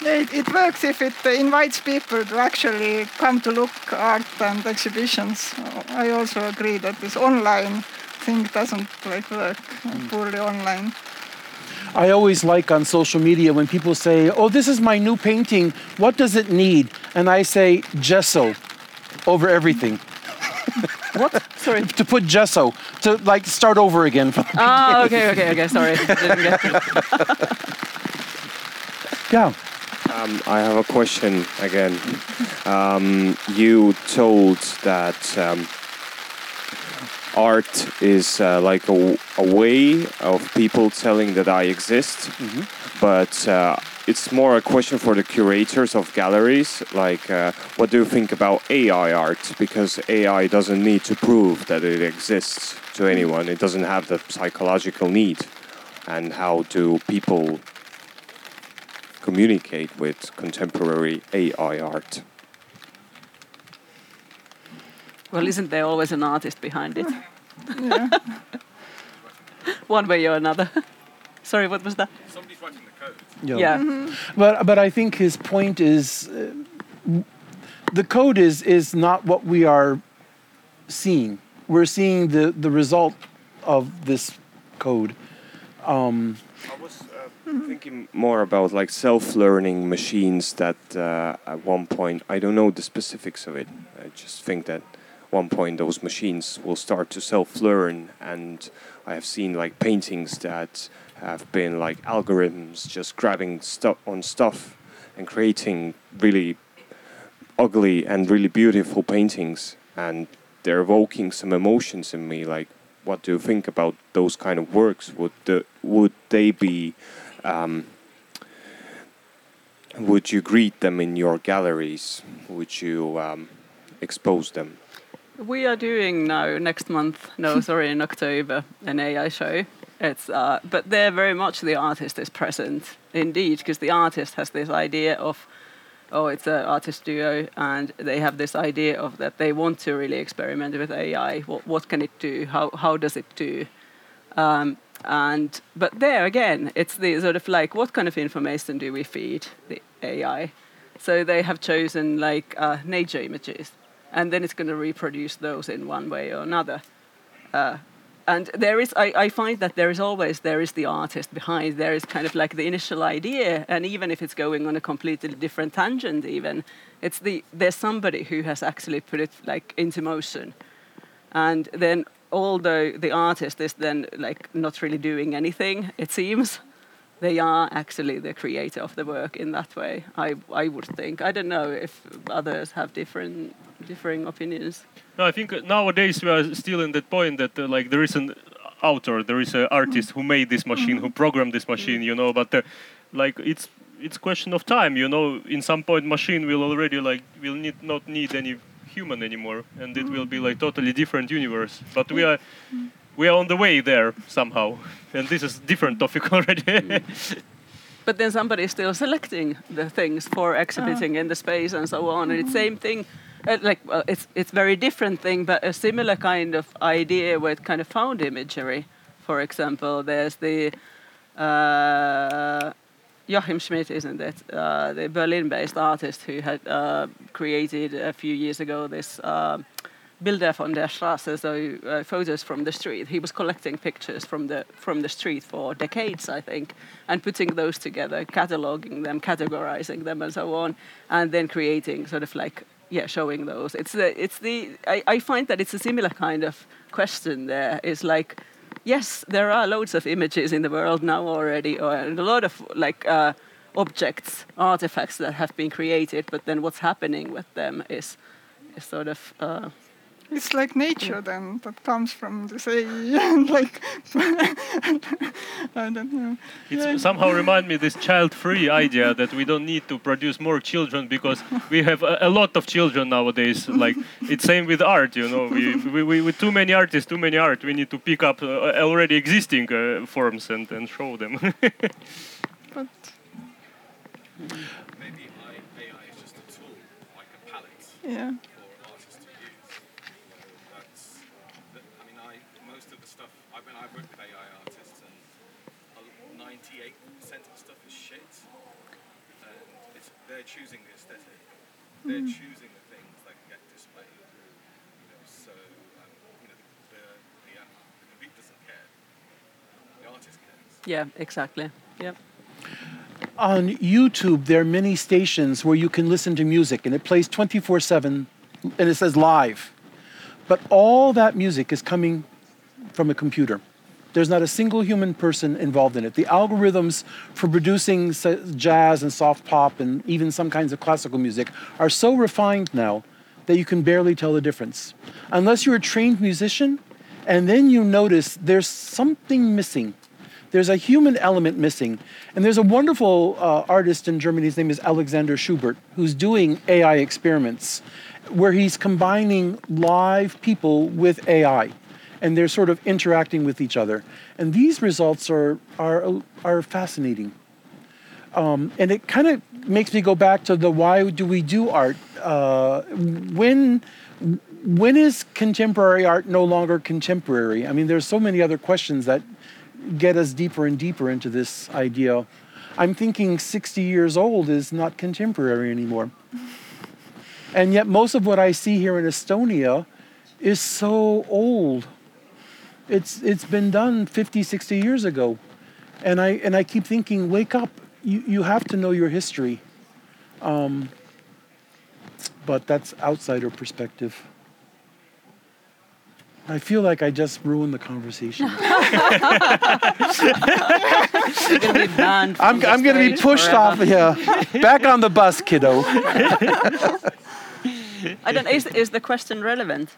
It, it works if it uh, invites people to actually come to look art and exhibitions. I also agree that this online thing doesn't like work uh, poorly online. I always like on social media when people say, "Oh, this is my new painting. What does it need?" And I say gesso over everything. what sorry to put gesso to like start over again. ah okay okay okay sorry didn't get it. yeah. Um, I have a question again. Um, you told that um, art is uh, like a, a way of people telling that I exist, but uh, it's more a question for the curators of galleries. Like, uh, what do you think about AI art? Because AI doesn't need to prove that it exists to anyone, it doesn't have the psychological need. And how do people communicate with contemporary AI art. well isn't there always an artist behind it Yeah. one way or another sorry what was that Somebody's writing the code. Yeah. yeah But but I think his point is uh, the code is is not what we are seeing. We're seeing the the result of this code. Um, I was thinking more about like self-learning machines that uh, at one point I don't know the specifics of it. I just think that one point those machines will start to self-learn, and I have seen like paintings that have been like algorithms just grabbing stuff on stuff and creating really ugly and really beautiful paintings, and they're evoking some emotions in me. Like, what do you think about those kind of works? Would the, would they be um, would you greet them in your galleries? Would you um, expose them? We are doing now next month. No, sorry, in October, an AI show. It's uh, but there very much the artist is present indeed because the artist has this idea of oh it's an artist duo and they have this idea of that they want to really experiment with AI. What what can it do? How how does it do? Um, and but there again, it's the sort of like what kind of information do we feed the AI? So they have chosen like uh, nature images, and then it's going to reproduce those in one way or another. Uh, and there is, I, I find that there is always there is the artist behind. There is kind of like the initial idea, and even if it's going on a completely different tangent, even it's the there's somebody who has actually put it like into motion, and then although the artist is then like not really doing anything, it seems, they are actually the creator of the work in that way. I I would think. I don't know if others have different differing opinions. No, I think nowadays we are still in that point that uh, like there is an author, there is an artist who made this machine, who programmed this machine, you know. But uh, like it's it's question of time, you know. In some point, machine will already like will need not need any human anymore, and it will be like totally different universe. But we are we are on the way there somehow, and this is different topic already. But then somebody is still selecting the things for exhibiting in the space and so on. And it's same thing. Uh, like well, it's it's very different thing, but a similar kind of idea with kind of found imagery. For example, there's the uh, Joachim Schmid, isn't it? Uh, the Berlin-based artist who had uh, created a few years ago this uh, Bilder von der Straße, so uh, photos from the street. He was collecting pictures from the from the street for decades, I think, and putting those together, cataloging them, categorizing them, and so on, and then creating sort of like yeah, showing those. It's the it's the I, I find that it's a similar kind of question. there. It's like yes, there are loads of images in the world now already, or and a lot of like uh, objects, artifacts that have been created. But then what's happening with them is, is sort of. Uh, It's like nature then that comes from the sea and like I don't know. It's Yeah. somehow remind me this child-free idea that we don't need to produce more children because we have a, a lot of children nowadays. Like it's same with art, you know. We, we, we with too many artists, too many art. We need to pick up uh, already existing uh, forms and, and show them. But Maybe I, AI is just a tool, like a palette yeah. for artists to use. That's, that, I mean, I most of the stuff I mean, I work with AI artists, and ninety-eight percent of the stuff is shit, and it's they're choosing the aesthetic, they're choosing the things that can get displayed. You know, so um, you know, the the, uh, the computer doesn't care, the artist cares. yeah, exactly. Yeah. On YouTube, there are many stations where you can listen to music and it plays 24 7 and it says live. But all that music is coming from a computer. There's not a single human person involved in it. The algorithms for producing jazz and soft pop and even some kinds of classical music are so refined now that you can barely tell the difference. Unless you're a trained musician and then you notice there's something missing. There's a human element missing. And there's a wonderful uh, artist in Germany, his name is Alexander Schubert, who's doing AI experiments where he's combining live people with AI and they're sort of interacting with each other. And these results are, are, are fascinating. Um, and it kind of makes me go back to the why do we do art? Uh, when, when is contemporary art no longer contemporary? I mean, there's so many other questions that get us deeper and deeper into this idea. I'm thinking 60 years old is not contemporary anymore. And yet, most of what I see here in Estonia is so old. It's, it's been done 50, 60 years ago. And I, and I keep thinking, wake up. You, you have to know your history. Um, but that's outsider perspective. I feel like I just ruined the conversation. Gonna be banned from I'm, I'm going to be pushed forever. off here. Back on the bus, kiddo. I don't. Is, is the question relevant?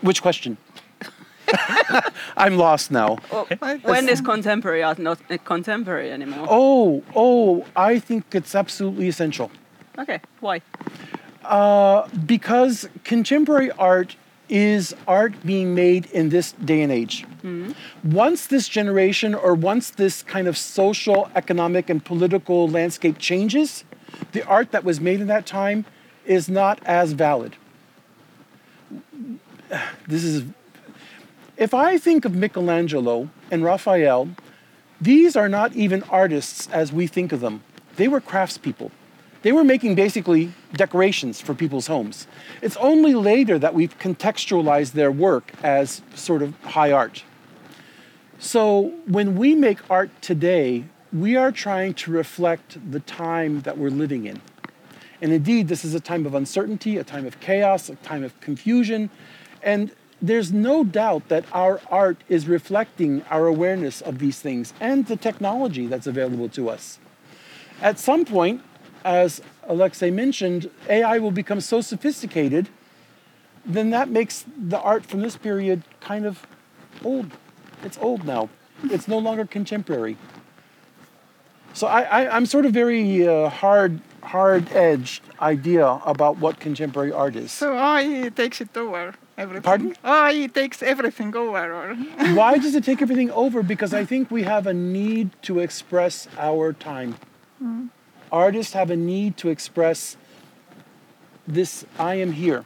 Which question? I'm lost now. Or when is contemporary art not uh, contemporary anymore? Oh, oh, I think it's absolutely essential. Okay, why? Uh, because contemporary art is art being made in this day and age. Once this generation or once this kind of social, economic, and political landscape changes, the art that was made in that time is not as valid. This is if I think of Michelangelo and Raphael, these are not even artists as we think of them. They were craftspeople. They were making basically decorations for people's homes. It's only later that we've contextualized their work as sort of high art. So when we make art today, we are trying to reflect the time that we're living in. And indeed, this is a time of uncertainty, a time of chaos, a time of confusion. And there's no doubt that our art is reflecting our awareness of these things and the technology that's available to us. At some point, as Alexei mentioned, AI will become so sophisticated, then that makes the art from this period kind of old. It's old now. It's no longer contemporary. So I, I'm sort of very uh, hard, hard-edged idea about what contemporary art is. So AI takes it over everything. Pardon? Ah, AI takes everything over, Why does it take everything over? Because I think we have a need to express our time. Hmm. Artists have a need to express this I am here.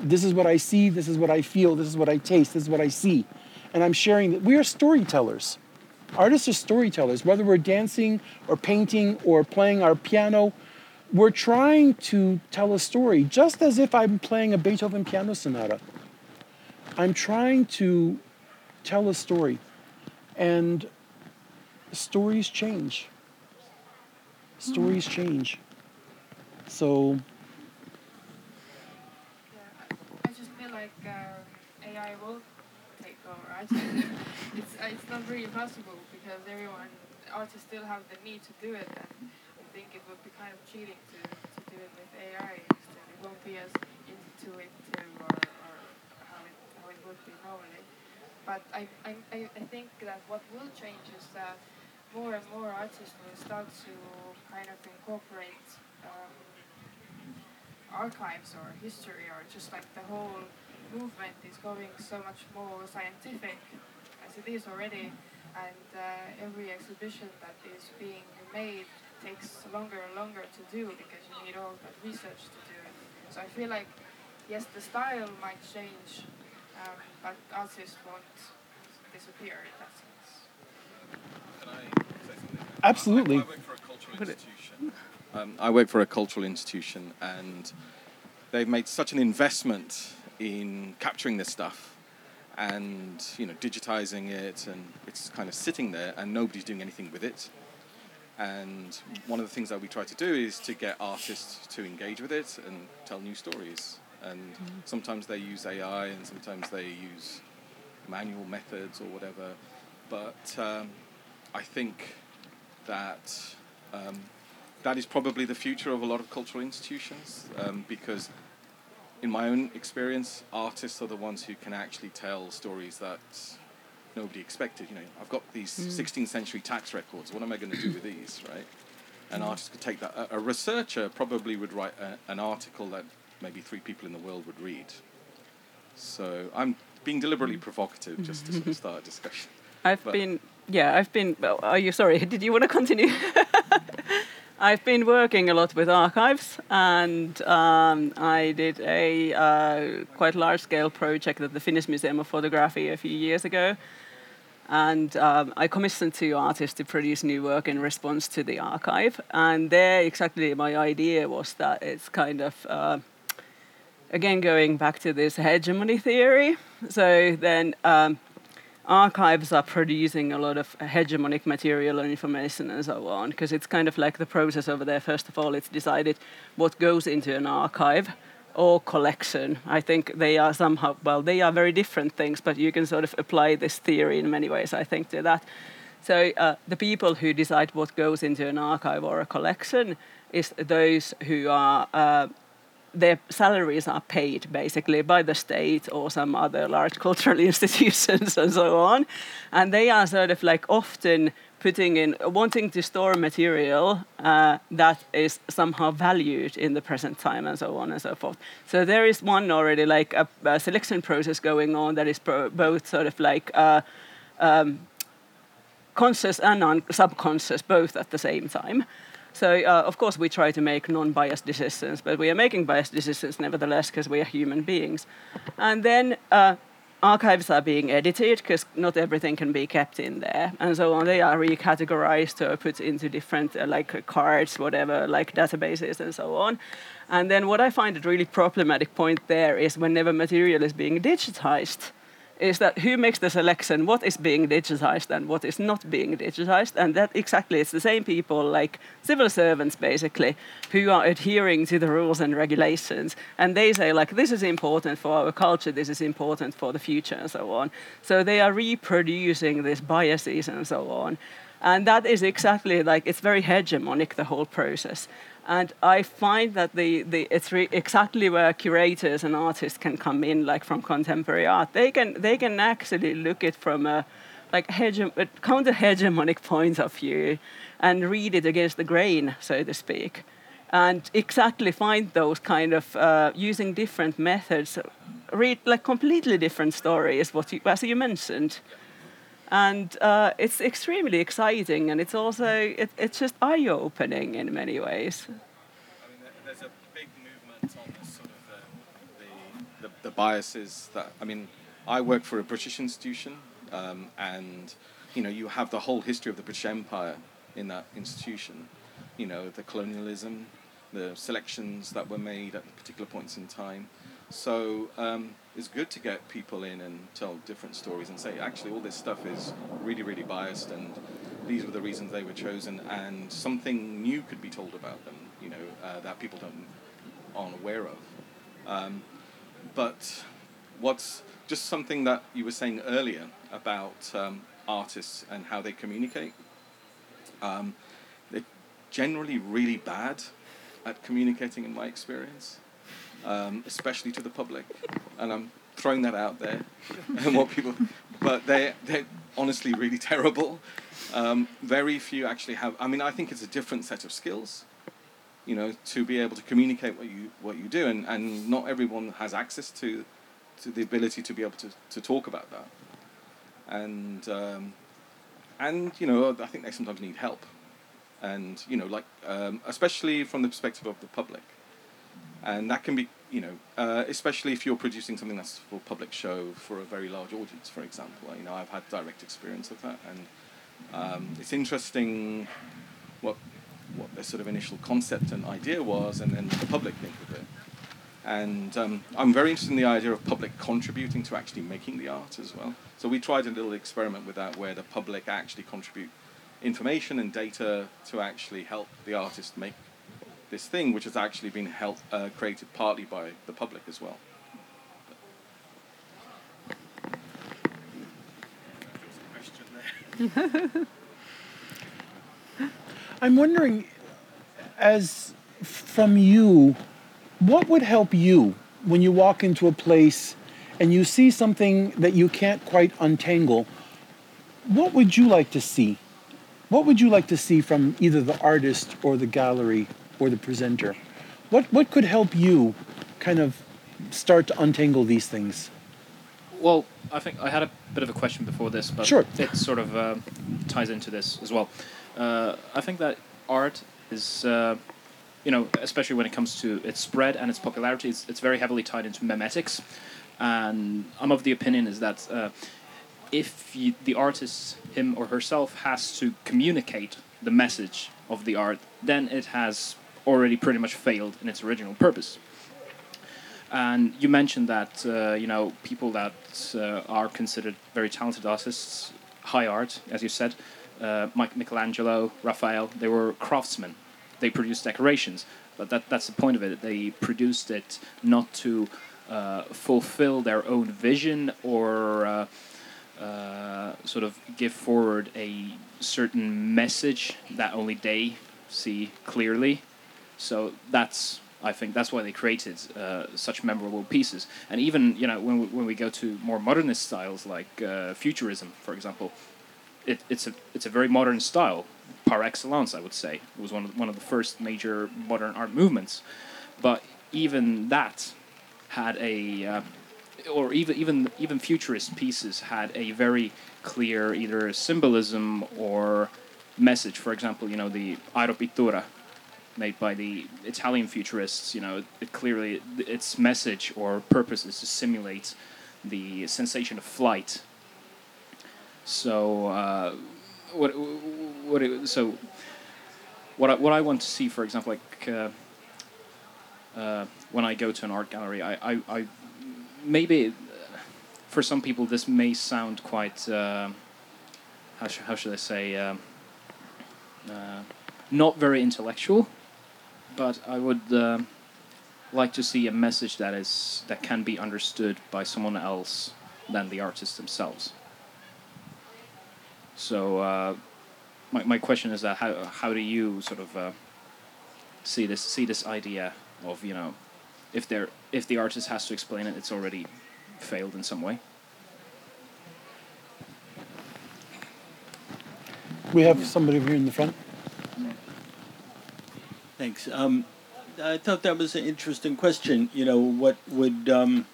This is what I see, this is what I feel, this is what I taste, this is what I see. And I'm sharing that we are storytellers. Artists are storytellers, whether we're dancing or painting or playing our piano, we're trying to tell a story, just as if I'm playing a Beethoven piano sonata. I'm trying to tell a story. And stories change. Stories change. So, Yeah. I just feel like uh, AI will take over. I just, it's uh, it's not really possible because everyone artists still have the need to do it, and I think it would be kind of cheating to, to do it with AI. Instead. It won't be as intuitive or, or how normally. But I, I, I I think that what will change is that more and more artists will start to kind of incorporate. Um, archives or history or just like the whole movement is going so much more scientific as it is already and uh, every exhibition that is being made takes longer and longer to do because you need all that research to do it so I feel like yes the style might change um, but artists won't disappear in that sense Can I say something? Absolutely. I, I work for a cultural institution. Um, I work for a cultural institution, and they've made such an investment in capturing this stuff and you know digitizing it, and it's kind of sitting there, and nobody's doing anything with it. And one of the things that we try to do is to get artists to engage with it and tell new stories. And sometimes they use AI, and sometimes they use manual methods or whatever. But um, I think that um, that is probably the future of a lot of cultural institutions um, because, in my own experience, artists are the ones who can actually tell stories that nobody expected. You know, I've got these 16th century tax records. What am I going to do with these, right? An artist could take that. A, a researcher probably would write a, an article that maybe three people in the world would read. So I'm being deliberately provocative just to sort of start a discussion. I've But- been, yeah, I've been. well, Are you sorry? Did you want to continue? I've been working a lot with archives, and um, I did a uh, quite large-scale project at the Finnish Museum of Photography a few years ago, and um, I commissioned two artists to produce new work in response to the archive. And there, exactly, my idea was that it's kind of uh, again going back to this hegemony theory. So then. Um, archives are producing a lot of hegemonic material and information and so on because it's kind of like the process over there first of all it's decided what goes into an archive or collection i think they are somehow well they are very different things but you can sort of apply this theory in many ways i think to that so uh, the people who decide what goes into an archive or a collection is those who are uh, their salaries are paid basically by the state or some other large cultural institutions and so on. And they are sort of like often putting in, wanting to store material uh, that is somehow valued in the present time and so on and so forth. So there is one already like a, a selection process going on that is pro- both sort of like uh, um, conscious and un- subconscious both at the same time. So uh, of course we try to make non-biased decisions, but we are making biased decisions nevertheless because we are human beings. And then uh, archives are being edited because not everything can be kept in there, and so on. They are recategorized or put into different uh, like cards, whatever, like databases and so on. And then what I find a really problematic point there is whenever material is being digitized is that who makes the selection? What is being digitized and what is not being digitized? And that exactly it's the same people like civil servants basically who are adhering to the rules and regulations. And they say like this is important for our culture this is important for the future and so on. So they are reproducing these biases and so on. And that is exactly like it's very hegemonic the whole process and I find that the, the it's re- exactly where curators and artists can come in, like from contemporary art. They can they can actually look it from a like hege- a counter hegemonic point of view, and read it against the grain, so to speak, and exactly find those kind of uh, using different methods, read like completely different stories. What you, as you mentioned and uh, it's extremely exciting and it's also it, it's just eye-opening in many ways I mean, there's a big movement on sort of um, the, the, the biases that I mean, I work for a British institution, um, and you know, you have the whole history of the British Empire in that institution. You know, the colonialism, the selections that were made at particular points in time. So um, it's good to get people in and tell different stories and say, actually, all this stuff is really, really biased, and these were the reasons they were chosen, and something new could be told about them. You know, uh, that people don't aren't aware of. Um, but what's just something that you were saying earlier about um, artists and how they communicate. Um, they're generally really bad at communicating, in my experience, um, especially to the public. And I'm throwing that out there, and what people, but they they're honestly really terrible. Um, very few actually have. I mean, I think it's a different set of skills you know, to be able to communicate what you what you do, and, and not everyone has access to to the ability to be able to, to talk about that, and um, and you know, I think they sometimes need help, and you know, like um, especially from the perspective of the public, and that can be you know, uh, especially if you're producing something that's for public show for a very large audience, for example. You know, I've had direct experience of that, and um, it's interesting what what their sort of initial concept and idea was, and then the public think of it. And um, I'm very interested in the idea of public contributing to actually making the art as well. So we tried a little experiment with that, where the public actually contribute information and data to actually help the artist make this thing, which has actually been help, uh, created partly by the public as well. I'm wondering, as from you, what would help you when you walk into a place and you see something that you can't quite untangle? What would you like to see? What would you like to see from either the artist or the gallery or the presenter? What, what could help you kind of start to untangle these things? Well, I think I had a bit of a question before this, but Sure. it sort of uh, ties into this as well. Uh, I think that art is, uh, you know, especially when it comes to its spread and its popularity, it's, it's very heavily tied into memetics. And I'm of the opinion is that uh, if you, the artist, him or herself, has to communicate the message of the art, then it has already pretty much failed in its original purpose. And you mentioned that uh, you know people that uh, are considered very talented artists, high art, as you said, uh, Mike Michelangelo, Raphael, they were craftsmen. They produced decorations, but that, that's the point of it. They produced it not to uh, fulfill their own vision or uh, uh, sort of give forward a certain message that only they see clearly. So that's I think that's why they created uh, such memorable pieces. And even you know when we, when we go to more modernist styles like uh, futurism, for example, it, it's a it's a very modern style par excellence. I would say it was one of one of the first major modern art movements. But even that had a uh, or even even even futurist pieces had a very clear either symbolism or message. For example, you know the Aeropittura made by the Italian futurists. You know, it clearly its message or purpose is to simulate the sensation of flight. So uh, what what it, so what I, what I want to see, for example, like. Uh, uh, when I go to an art gallery, I, I, I maybe for some people this may sound quite uh, how, sh- how should I say um, uh, not very intellectual, but I would uh, like to see a message that is that can be understood by someone else than the artists themselves. So uh, my my question is that how how do you sort of uh, see this see this idea of you know if they're if the artist has to explain it, it's already failed in some way. We have somebody here in the front. Thanks. Um, I thought that was an interesting question. You know, what would um,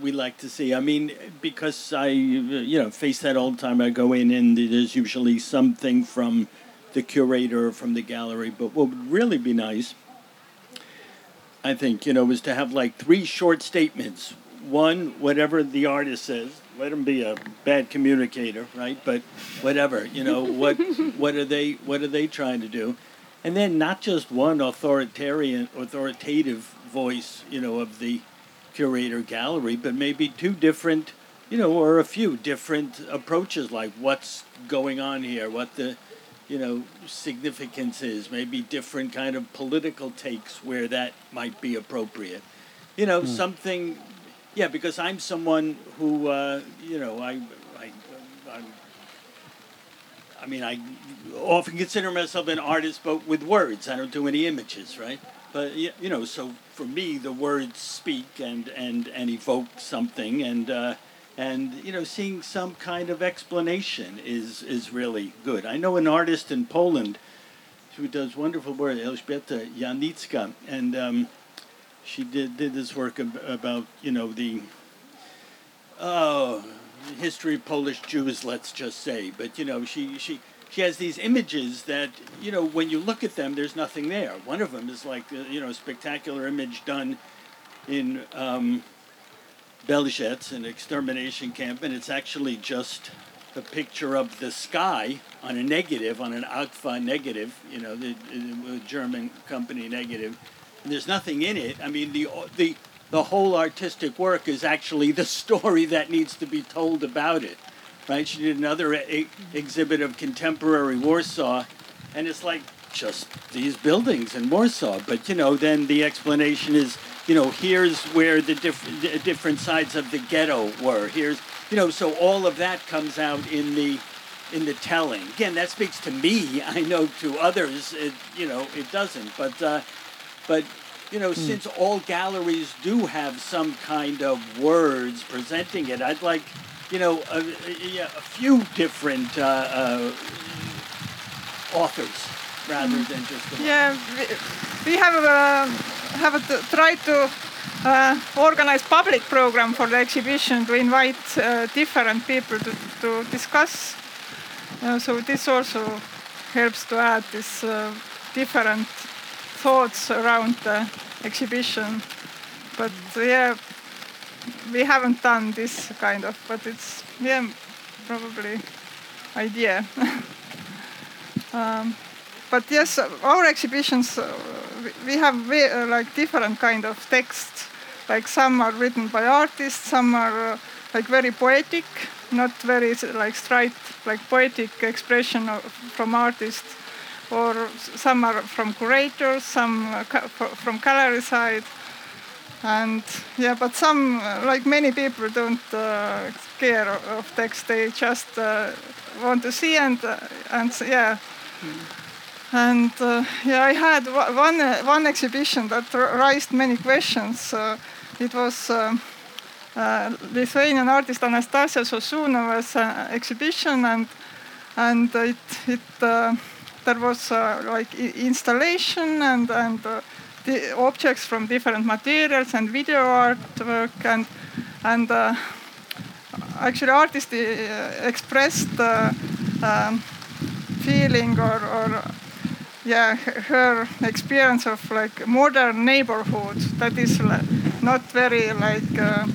we like to see? I mean, because I, you know, face that all the time. I go in and there's usually something from the curator or from the gallery. But what would really be nice, I think, you know, is to have like three short statements. One, whatever the artist says, let him be a bad communicator, right? But whatever, you know, what what are they what are they trying to do? And then not just one authoritarian authoritative voice, you know, of the curator gallery, but maybe two different, you know, or a few different approaches like what's going on here, what the you know significance is, maybe different kind of political takes where that might be appropriate. You know, Hmm. something yeah, because I'm someone who, uh, you know, I, I mean, I often consider myself an artist, but with words. I don't do any images, right? But you know, so for me, the words speak and and and evoke something, and uh, and you know, seeing some kind of explanation is is really good. I know an artist in Poland who does wonderful work, Elżbieta Janicka, and. Um, she did did this work ab- about you know the oh history of Polish Jews, let's just say. But you know she she she has these images that you know when you look at them, there's nothing there. One of them is like uh, you know a spectacular image done in um, Belzec, an extermination camp, and it's actually just a picture of the sky on a negative, on an Agfa negative, you know, the, the German company negative. And there's nothing in it. I mean, the the the whole artistic work is actually the story that needs to be told about it, right? She did another exhibit of contemporary Warsaw, and it's like just these buildings in Warsaw. But you know, then the explanation is, you know, here's where the diff- the different sides of the ghetto were. Here's, you know, so all of that comes out in the in the telling. Again, that speaks to me. I know to others, it, you know, it doesn't. But uh, but you know, since all galleries do have some kind of words presenting it, I'd like, you know, a, a, a few different uh, uh, authors rather than just the. Yeah, we, we have uh, have to try to uh, organize public program for the exhibition to invite uh, different people to, to discuss. Uh, so this also helps to add this uh, different thoughts around the exhibition. But yeah, we haven't done this kind of, but it's yeah probably idea. um, but yes, our exhibitions uh, we- we have ve- uh, like different kind of texts. Like some are written by artists, some are uh, like very poetic, not very like straight like poetic expression of, from artists, or some are from curators, some uh, from gallery side. And yeah, but some, uh, like many people, don't uh, care of text. They just uh, want to see and uh, and yeah. and uh, yeah, I had one one exhibition that raised many questions. It was um, Lithuanian artist Anastasia Sosunova's exhibition, and and it it there was uh, like installation and and uh, the objects from different materials and video artwork and and uh, actually artist uh, expressed uh, um, feeling or, or yeah her experience of like modern neighborhood that is not very like uh,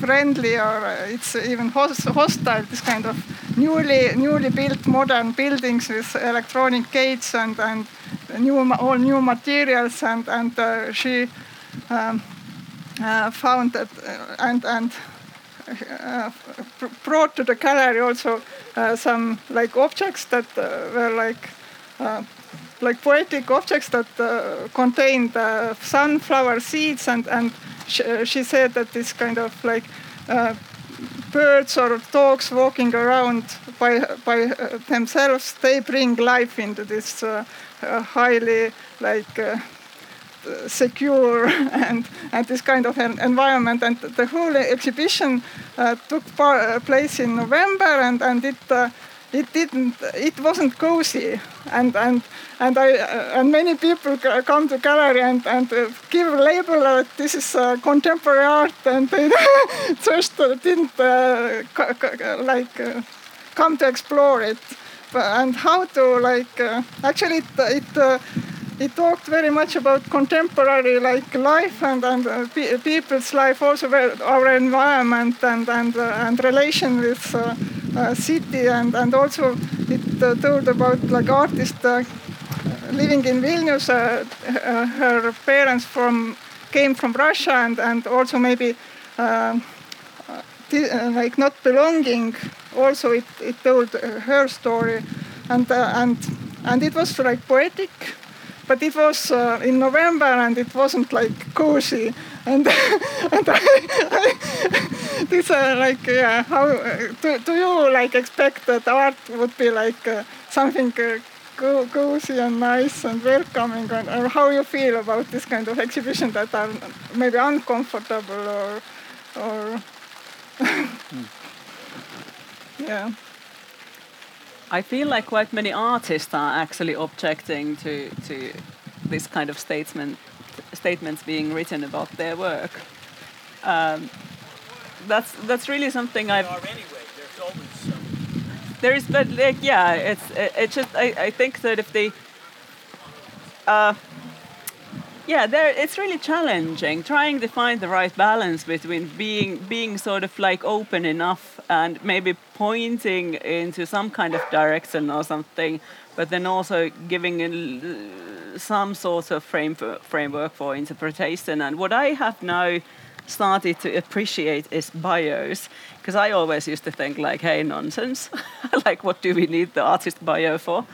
friendly or uh, it's even hostile this kind of newly newly built modern buildings with electronic gates and and new all new materials and and uh, she um, uh, found that uh, and and uh, brought to the gallery also some like objects that were like like poetic objects that contained sunflower seeds and and sh- uh, she said that this kind of like uh, birds or dogs walking around by by uh, themselves they bring life into this uh, uh, highly like uh, secure and, and this kind of an environment. And the whole exhibition uh, took place in November, and and it. It didn't. It wasn't cozy, and and and I and many people come to gallery and and uh, give label that this is uh, contemporary art, and they just uh, didn't uh, like uh, come to explore it, and how to like uh, actually it it. It talked very much about contemporary like life and and uh, pe- people's life also our environment and and uh, and relation with uh, uh, city and and also it uh, told about like artist uh, living in Vilnius her parents from came from Russia and and also maybe like not belonging also it, it told her story. And and and it was like poetic but it was uh, in November and it wasn't like cozy. And and I, I, this uh, like yeah how uh, do, do you like expect that art would be like uh, something uh, co- cozy and nice and welcoming and, or how you feel about this kind of exhibition that are maybe uncomfortable or or yeah I feel like quite many artists are actually objecting to to this kind of statement statements being written about their work. Um, that's that's really something I've. There is, but like, yeah, it's it, it's just I, I think that if they. Uh, yeah, there it's really challenging trying to find the right balance between being being sort of like open enough and maybe pointing into some kind of direction or something, but then also giving a, uh, some sort of frame for, framework for interpretation. And what I have now started to appreciate is bios, because I always used to think like, hey, nonsense, like what do we need the artist bio for?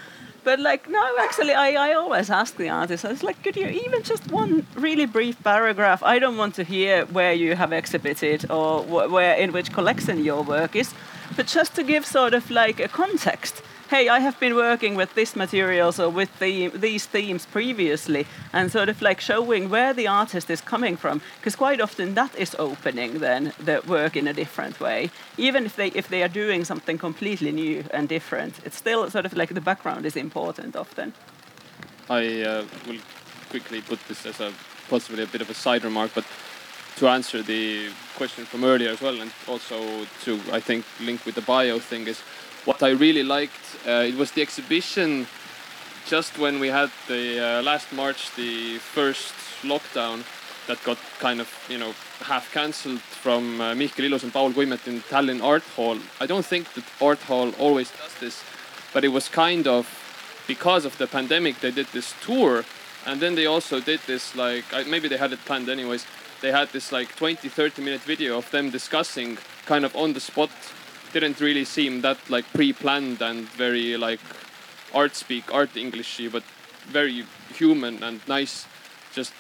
But like no, actually, I, I always ask the artist. I was like, could you even just one really brief paragraph? I don't want to hear where you have exhibited or wh- where in which collection your work is, but just to give sort of like a context. Hey, I have been working with this materials or with the, these themes previously, and sort of like showing where the artist is coming from, because quite often that is opening then the work in a different way. Even if they if they are doing something completely new and different, it's still sort of like the background is important often. I uh, will quickly put this as a possibly a bit of a side remark, but to answer the question from earlier as well, and also to I think link with the bio thing is what I really liked. Uh, it was the exhibition just when we had the uh, last March the first lockdown that got kind of you know half cancelled from uh, and Paul Kuimet in Tallinn Art Hall. I don't think that Art Hall always does this, but it was kind of because of the pandemic they did this tour and then they also did this like maybe they had it planned anyways they had this like 20 30 minute video of them discussing kind of on the spot didn't really seem that like pre-planned and very like art speak art englishy but very human and nice. Just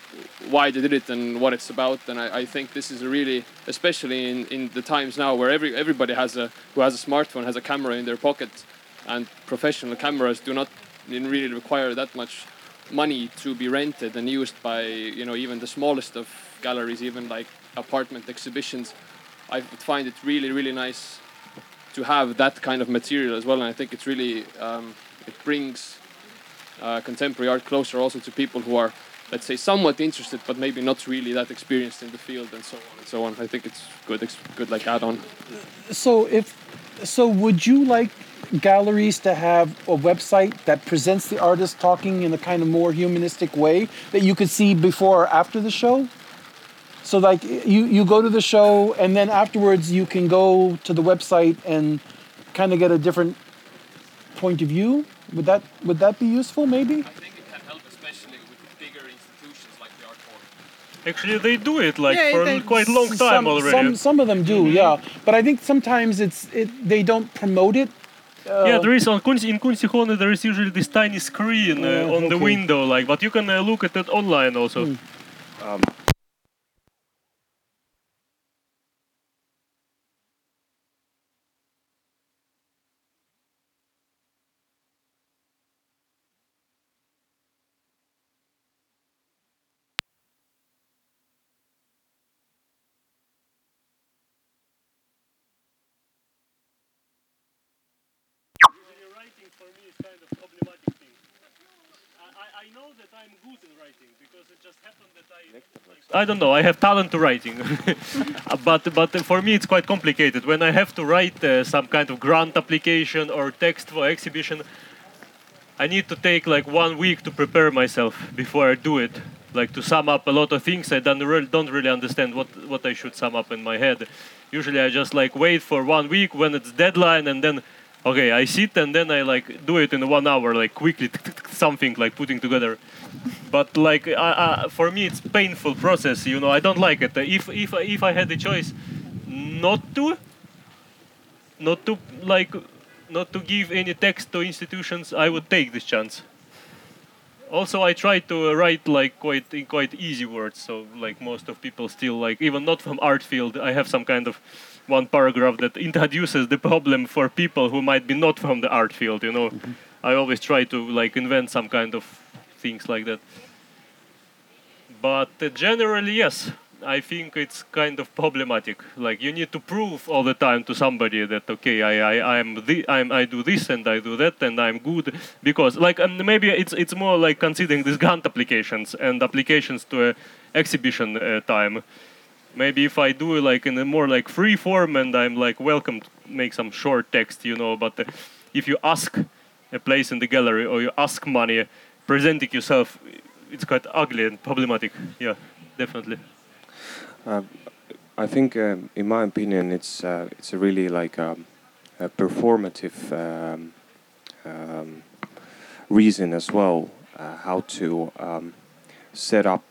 why they did it and what it's about. And I, I think this is a really especially in, in the times now where every everybody has a who has a smartphone has a camera in their pocket. And professional cameras do not really require that much money to be rented and used by you know even the smallest of galleries, even like apartment exhibitions. I find it really really nice to have that kind of material as well, and I think it's really um, it brings uh, contemporary art closer also to people who are let's say somewhat interested but maybe not really that experienced in the field and so on and so on i think it's good good like add-on So if so, would you like galleries to have a website that presents the artist talking in a kind of more humanistic way that you could see before or after the show? So like you you go to the show and then afterwards you can go to the website and kind of get a different point of view. Would that would that be useful? Maybe. i think it can help especially with bigger institutions like the art forum Actually, they do it like Yeah, for a they- quite long time some, already. Some some of them do, yeah. But I think sometimes it's it they don't promote it. Uh, yeah, there is on Kunst, in Kunstihoone there is usually this tiny screen uh, Uh, on the window, like, but you can uh, look at it online also. Um, writing for me is kind of problematic thing. I, I know that I'm good in writing because it just happened that I. Don't know. I have talent to writing, but but for me it's quite complicated. When I have to write uh, some kind of grant application or text for exhibition, I need to take like one week to prepare myself before I do it. Like to sum up a lot of things I don't really, don't really understand what what I should sum up in my head. Usually I just like wait for one week when it's deadline and then okay I sit and then I like do it in one hour like quickly something like putting together. But like I, I, for me it's painful process. You know I don't like it. If if if I had the choice not to not to like not to give any text to institutions, I would take this chance. Also, I try to uh, write like quite in quite easy words, so like most of people still like even not from art field. I have some kind of one paragraph that introduces the problem for people who might be not from the art field. You know, I always try to like invent some kind of things like that. But uh, generally, yes, I think it's kind of problematic. Like you need to prove all the time to somebody that okay, I I I'm the, I'm I do this and I do that and I'm good because like um, maybe it's it's more like considering these grant applications and applications to a exhibition uh, time. Maybe if I do it like in a more like free form and I'm like welcome to make some short text, you know. But uh, if you ask a place in the gallery or you ask money, presenting yourself, it's quite ugly and problematic. Yeah, definitely. Uh, I think, um, in my opinion, it's uh, it's a really like um, a performative um, um, reason as well uh, how to um, set up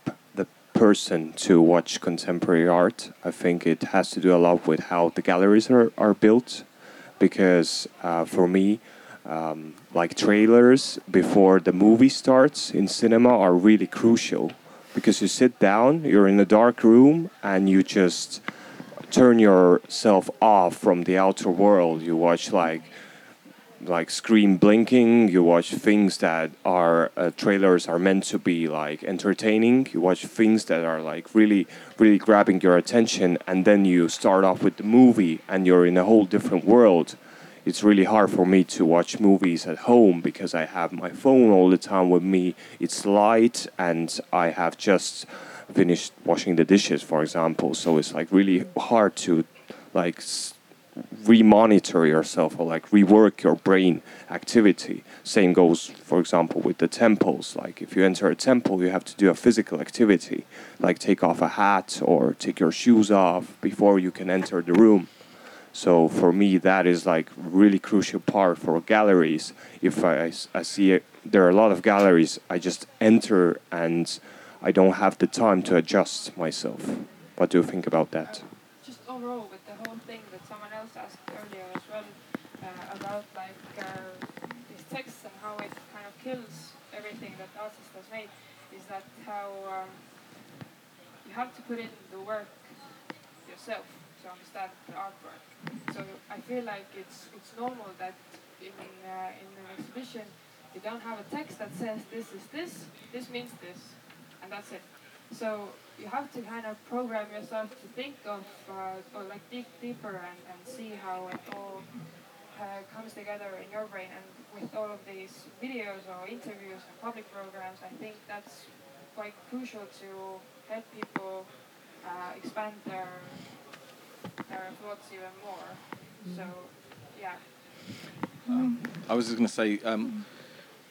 person to watch contemporary art. I think it has to do a lot with how the galleries are, are built, because uh, for me. Um, like trailers before the movie starts in cinema are really crucial because you sit down, you're in a dark room, and you just turn yourself off from the outer world. You watch like like screen blinking. You watch things that are uh, trailers are meant to be like entertaining. You watch things that are like really really grabbing your attention, and then you start off with the movie, and you're in a whole different world. It's really hard for me to watch movies at home because I have my phone all the time with me. It's light, and I have just finished washing the dishes, for example. So it's like really hard to like re-monitor yourself or like rework your brain activity. Same goes, for example, with the temples. Like if you enter a temple, you have to do a physical activity, like take off a hat or take your shoes off before you can enter the room. So for me, that is like really crucial part for galleries. If I, I see it, there are a lot of galleries, I just enter and I don't have the time to adjust myself. What do you think about that? just overall with the whole thing that someone else asked earlier as well uh, about like uh, these texts and how it kind of kills everything that artist has made is that how um, you have to put in the work yourself to understand the artwork. So I feel like it's it's normal that in uh, in an exhibition You don't have a text that says this is this, this means this, and that's it. So you have to kind of program yourself to think of uh, or like dig deeper and, and see how it all uh, comes together in your brain. And with all of these videos or interviews and public programs, I think that's quite crucial to help people uh, expand their their thoughts even more. So yeah. I was just going to say, um,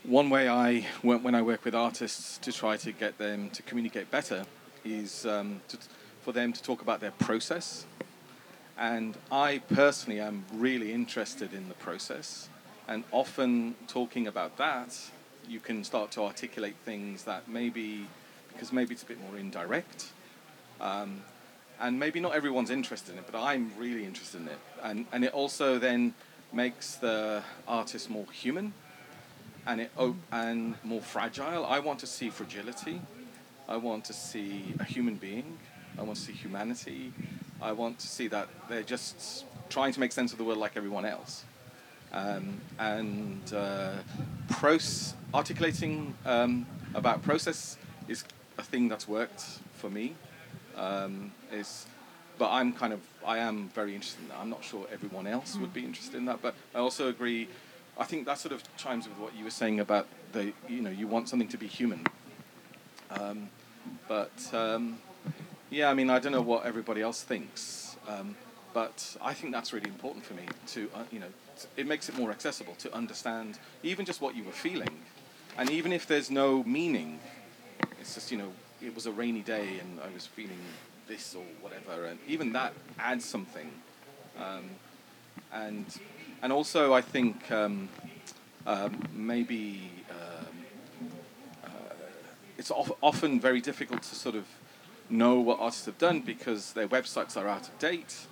one way I, when, when I work with artists to try to get them to communicate better, is um, to, for them to talk about their process. And I personally am really interested in the process. And often talking about that, you can start to articulate things that maybe, because maybe it's a bit more indirect. Um, and maybe not everyone's interested in it, but I'm really interested in it. And, and it also then makes the artist more human and it op- and more fragile. I want to see fragility. I want to see a human being. I want to see humanity. I want to see that they're just trying to make sense of the world like everyone else. Um, and uh, pros- articulating um, about process is a thing that's worked for me. Um, is, but I'm kind of I am very interested in that. I'm not sure everyone else would be interested in that, but I also agree. I think that sort of chimes with what you were saying about the you know you want something to be human. Um, but um, yeah, I mean I don't know what everybody else thinks, um, but I think that's really important for me to uh, you know it makes it more accessible to understand even just what you were feeling, and even if there's no meaning, it's just you know it was a rainy day and I was feeling this or whatever, and even that adds something. Um, and and also I think um, um, maybe um, uh, it's of, often very difficult to sort of know what artists have done because their websites are out of date,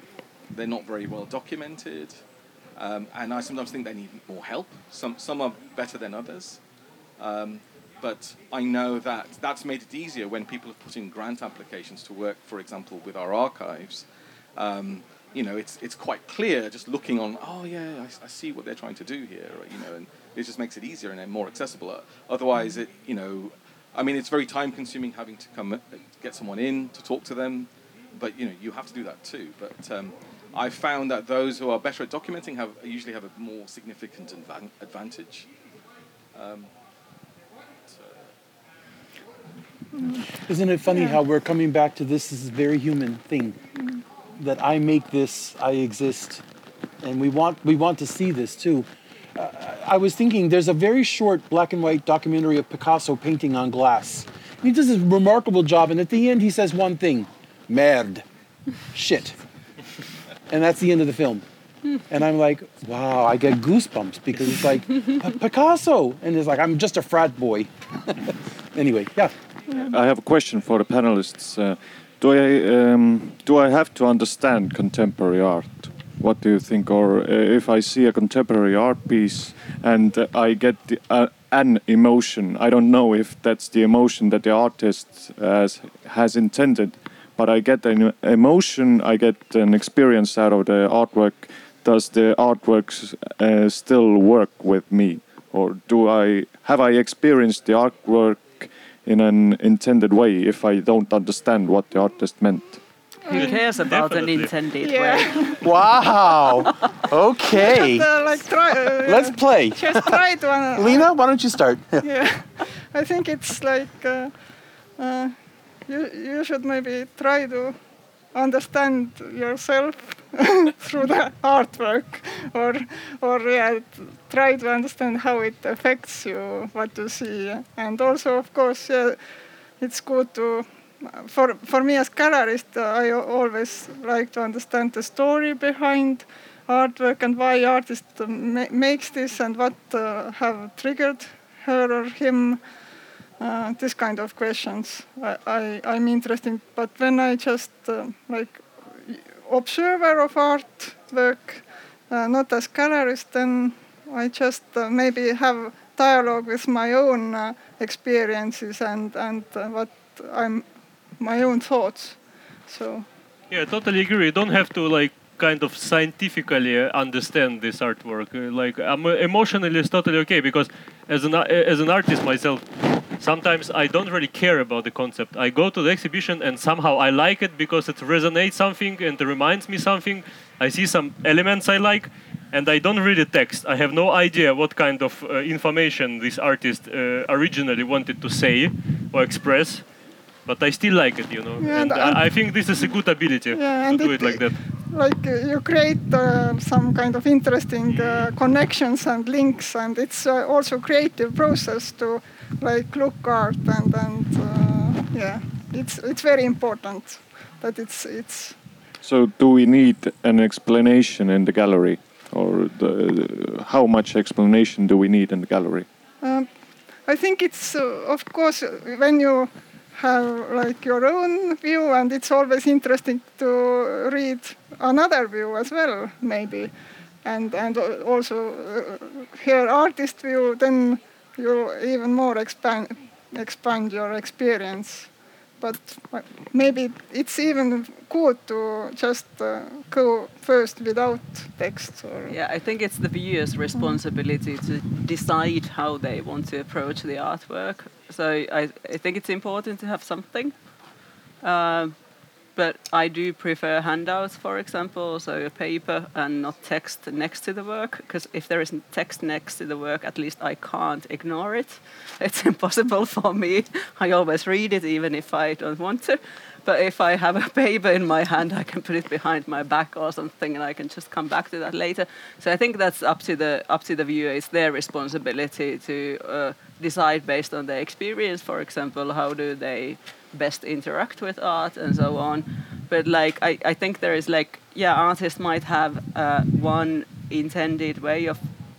they're not very well documented, um, and I sometimes think they need more help. Some some are better than others. Um, but I know that that's made it easier when people have put in grant applications to work, for example, with our archives. Um, you know, it's it's quite clear just looking on. Oh yeah, I, I, see what they're trying to do here. You know, and it just makes it easier and more accessible. Otherwise, it you know, I mean, it's very time consuming having to come uh, get someone in to talk to them. But you know, you have to do that too. But um, I found that those who are better at documenting have usually have a more significant advan- advantage. Um, Isn't it funny how we're coming back to this is a very human thing that I make this, I exist, and we want we want to see this too. Uh, I was thinking there's a very short black and white documentary of Picasso painting on glass. He does a remarkable job, and at the end he says one thing: "Merde, shit," and that's the end of the film. And I'm like, wow, I get goosebumps because it's like Picasso, and it's like I'm just a frat boy. anyway, yeah. I have a question for the panelists. Uh, do I um, do I have to understand contemporary art? What do you think? Or uh, if I see a contemporary art piece and uh, I get the, uh, an emotion, I don't know if that's the emotion that the artist has has intended, but I get an emotion, I get an experience out of the artwork. Does the artwork uh, still work with me, or do I have I experienced the artwork in an intended way if I don't understand what the artist meant. Who cares about an intended Yeah. way? Wow. Okay. But, uh, like try, uh, Let's play. Just try to. Uh, Lena, why don't you start? yeah, I think it's like uh, uh, you you should maybe try to understand yourself through the artwork, or or yeah, try to understand how it affects you, what you see, and also of course yeah, it's good to. For for me as gallerist, uh, I always like to understand the story behind artwork and why artist ma- makes this and what uh, have triggered her or him. Uh, this kind of questions I, I I'm interested, but when I just uh, like observer of artwork, uh, not as gallerist, then I just uh, maybe have dialogue with my own uh, experiences and and uh, what I'm my own thoughts. So Yeah, totally agree. You don't have to like kind of scientifically understand this artwork. Like I'm emotionally it's totally okay because as an as an artist myself, sometimes I don't really care about the concept. I go to the exhibition and somehow I like it because it resonates something and it reminds me something. I see some elements I like, and I don't read the text. I have no idea what kind of uh, information this artist uh, originally wanted to say or express. But I still like it, you know, Yeah, and and- I, I think this is a good ability Yeah, to and do it- it like that. like uh, you create uh, some kind of interesting uh, connections and links and it's uh, also creative process to like look art and and uh, yeah it's it's very important that it's it's So, do we need an explanation in the gallery, or the, how much explanation do we need in the gallery? um, I think it's uh, of course when you have like your own view and it's always interesting to read another view as well maybe and and uh, also uh, hear artist view then you even more expand expand your experience but maybe it's even good to just uh, go first without text or Yeah, I think it's the viewer's responsibility to decide how they want to approach the artwork. So I, I think it's important to have something. Um, but I do prefer handouts, for example, so a paper and not text next to the work. Because if there isn't text next to the work, at least I can't ignore it. It's impossible for me. I always read it, even if I don't want to. But if I have a paper in my hand, I can put it behind my back or something, and I can just come back to that later. So I think that's up to the up to the viewer. It's their responsibility to uh, decide based on their experience. For example, how do they best interact with art and so on. But like I, I think there is like yeah, artists might have uh, one intended way of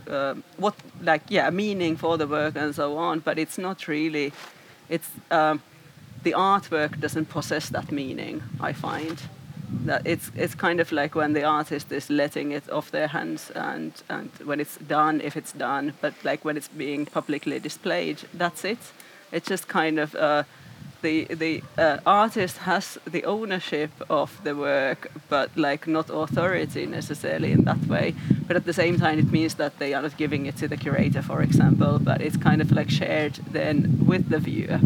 uh, what like yeah meaning for the work and so on, but it's not really. It's um, the artwork doesn't possess that meaning. I find that it's it's kind of like when the artist is letting it off their hands and and when it's done, if it's done, but like when it's being publicly displayed, that's it. It's just kind of. Uh, the the uh, artist has the ownership of the work, but like not authority necessarily in that way. But at the same time, it means that they are not giving it to the curator, for example. But it's kind of like shared then with the viewer.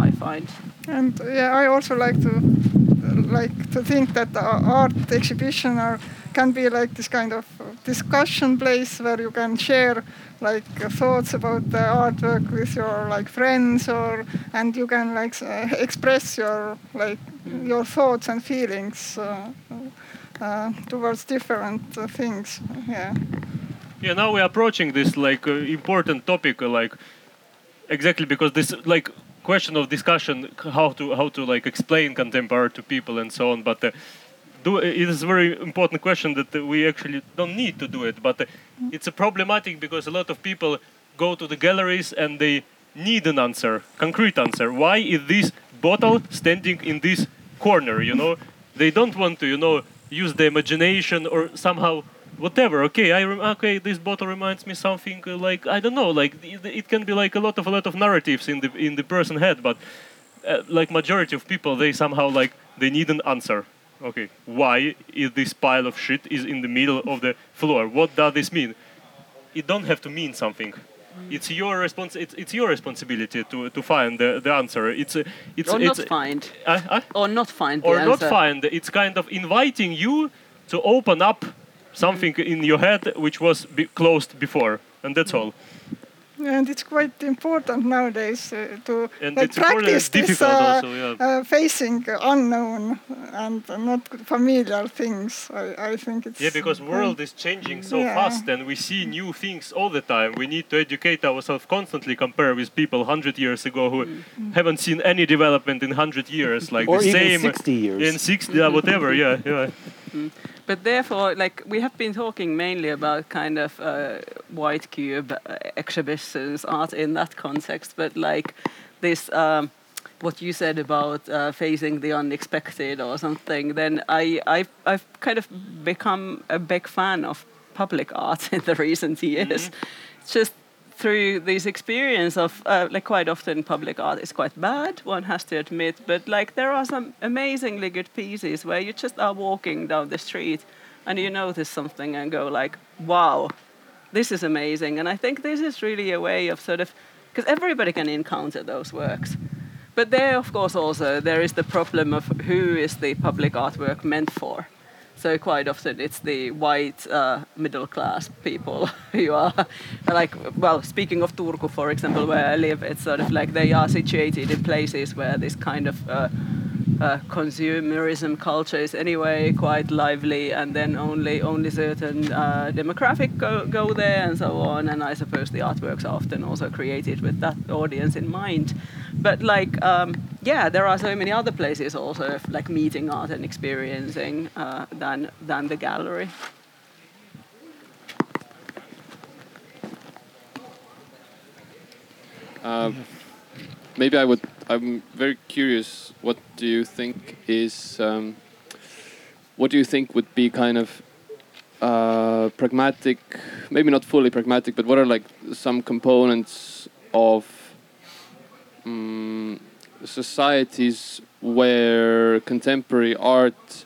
I find. And yeah, I also like to like to think that art exhibition are, can be like this kind of discussion place where you can share like thoughts about the artwork with your like friends or and you can like uh, express your like your thoughts and feelings uh, uh, towards different things. Yeah. Yeah, now we're approaching this like uh, important topic, uh, like exactly because this like question of discussion how to how to like explain contemporary to people and so on. But uh, do it is a very important question that we actually don't need to do it. But uh, it's a problematic because a lot of people go to the galleries and they need an answer, concrete answer. Why is this bottle standing in this corner? You know, they don't want to you know use the imagination or somehow whatever okay i rem- okay this bottle reminds me something uh, like i don't know like it, it can be like a lot of a lot of narratives in the in the person head but uh, like majority of people they somehow like they need an answer okay why is this pile of shit is in the middle of the floor what does this mean it don't have to mean something it's your respons- it's, it's your responsibility to, to find the, the answer it's it's or it's not find. uh, uh? or not find. or not answer. find it's kind of inviting you to open up something in your head which was be- closed before and that's all And it's quite important nowadays uh, to And like, practice this uh, also, yeah. uh, facing unknown and not familiar things. I, I think it's yeah because world is changing so Yeah. fast and we see new things all the time we need to educate ourselves constantly compare with people 100 years ago who haven't seen any development in 100 years like Or the even same 60 years. in 60 yeah, whatever yeah yeah Mm. But therefore, like we have been talking mainly about kind of uh, white cube uh, exhibitions, art in that context. But like this, um, what you said about uh, facing the unexpected or something, then I, I I've kind of become a big fan of public art in the recent years. Just through this experience of uh, like quite often public art is quite bad one has to admit but like there are some amazingly good pieces where you just are walking down the street and you notice something and go like, wow, this is amazing. And I think this is really a way of sort of, because everybody can encounter those works. But there, of course, also there is the problem of who is the public artwork meant for. So quite often it's the white uh, middle class people who are like, well, speaking of Turku, for example, where I live, it's sort of like they are situated in places where this kind of uh, uh, consumerism culture is anyway quite lively, and then only only certain uh, demographic go, go there and so on. And I suppose the artworks are often also created with that audience in mind. But like, um, yeah, there are so many other places also like meeting art and experiencing uh, than than the gallery. Uh, maybe I would. I'm very curious. What do you think is? Um, what do you think would be kind of uh, pragmatic? Maybe not fully pragmatic, but what are like some components of um, societies where contemporary art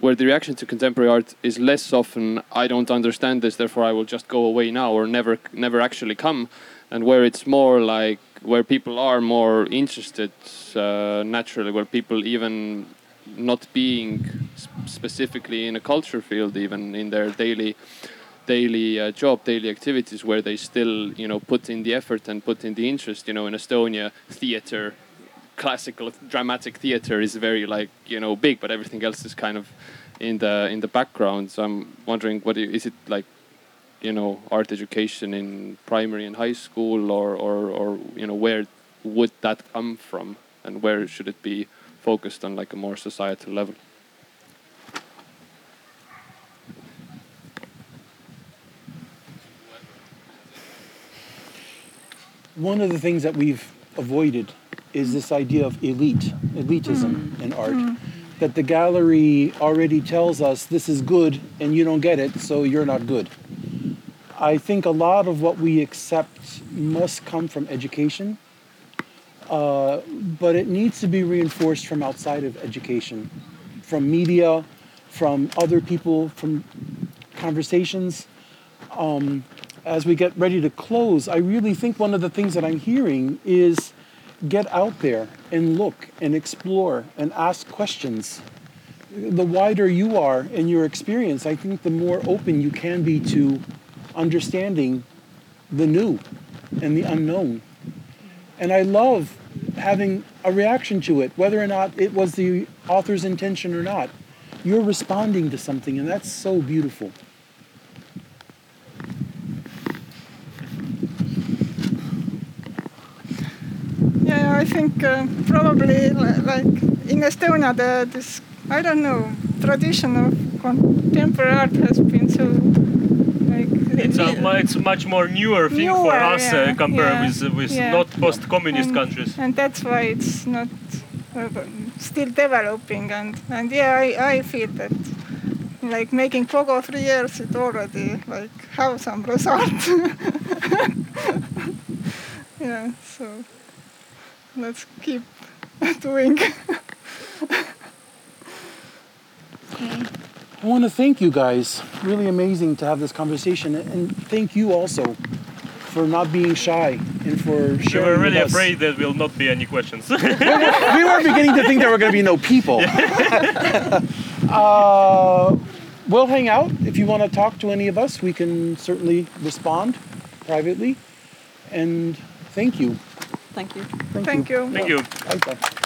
where the reaction to contemporary art is less often I don't understand this, therefore I will just go away now or never never actually come, and where it's more like where people are more interested uh, naturally, where people even not being sp- specifically in a culture field, even in their daily daily uh, job, daily activities, where they still you know put in the effort and put in the interest. You know, in Estonia, theater classical dramatic theater is very like you know big, but everything else is kind of in the in the background. So I'm wondering, what is it like? You know, art education in primary and high school, or or or you know, where would that come from, and where should it be focused on like a more societal level? One of the things that we've avoided is this idea of elite, elitism mm. in art. Mm. That the gallery already tells us this is good and you don't get it, so you're not good. I think a lot of what we accept must come from education, uh, but it needs to be reinforced from outside of education, from media, from other people, from conversations. Um, as we get ready to close, I really think one of the things that I'm hearing is get out there and look and explore and ask questions. The wider you are in your experience, I think the more open you can be to understanding the new and the unknown. And I love having a reaction to it, whether or not it was the author's intention or not. You're responding to something, and that's so beautiful. Yeah, I think uh, probably like in Estonia, the, this I don't know tradition of contemporary art has been so It's a, it's much more newer thing for us yeah, uh, compared yeah, with with yeah. not post-communist and, countries. and that's why it's not uh, still developing. And and yeah, I, I feel that like making Kogo three years, it already like have some result. yeah, so let's keep doing. I want to thank you guys. Really amazing to have this conversation, and thank you also for not being shy and for We sharing. were really with us. afraid there will not be any questions. we were beginning to think there were going to be no people. uh, we'll hang out. If you want to talk to any of us, we can certainly respond privately. And thank you. Thank you. Thank, Thank you. Thank you. Bye-bye.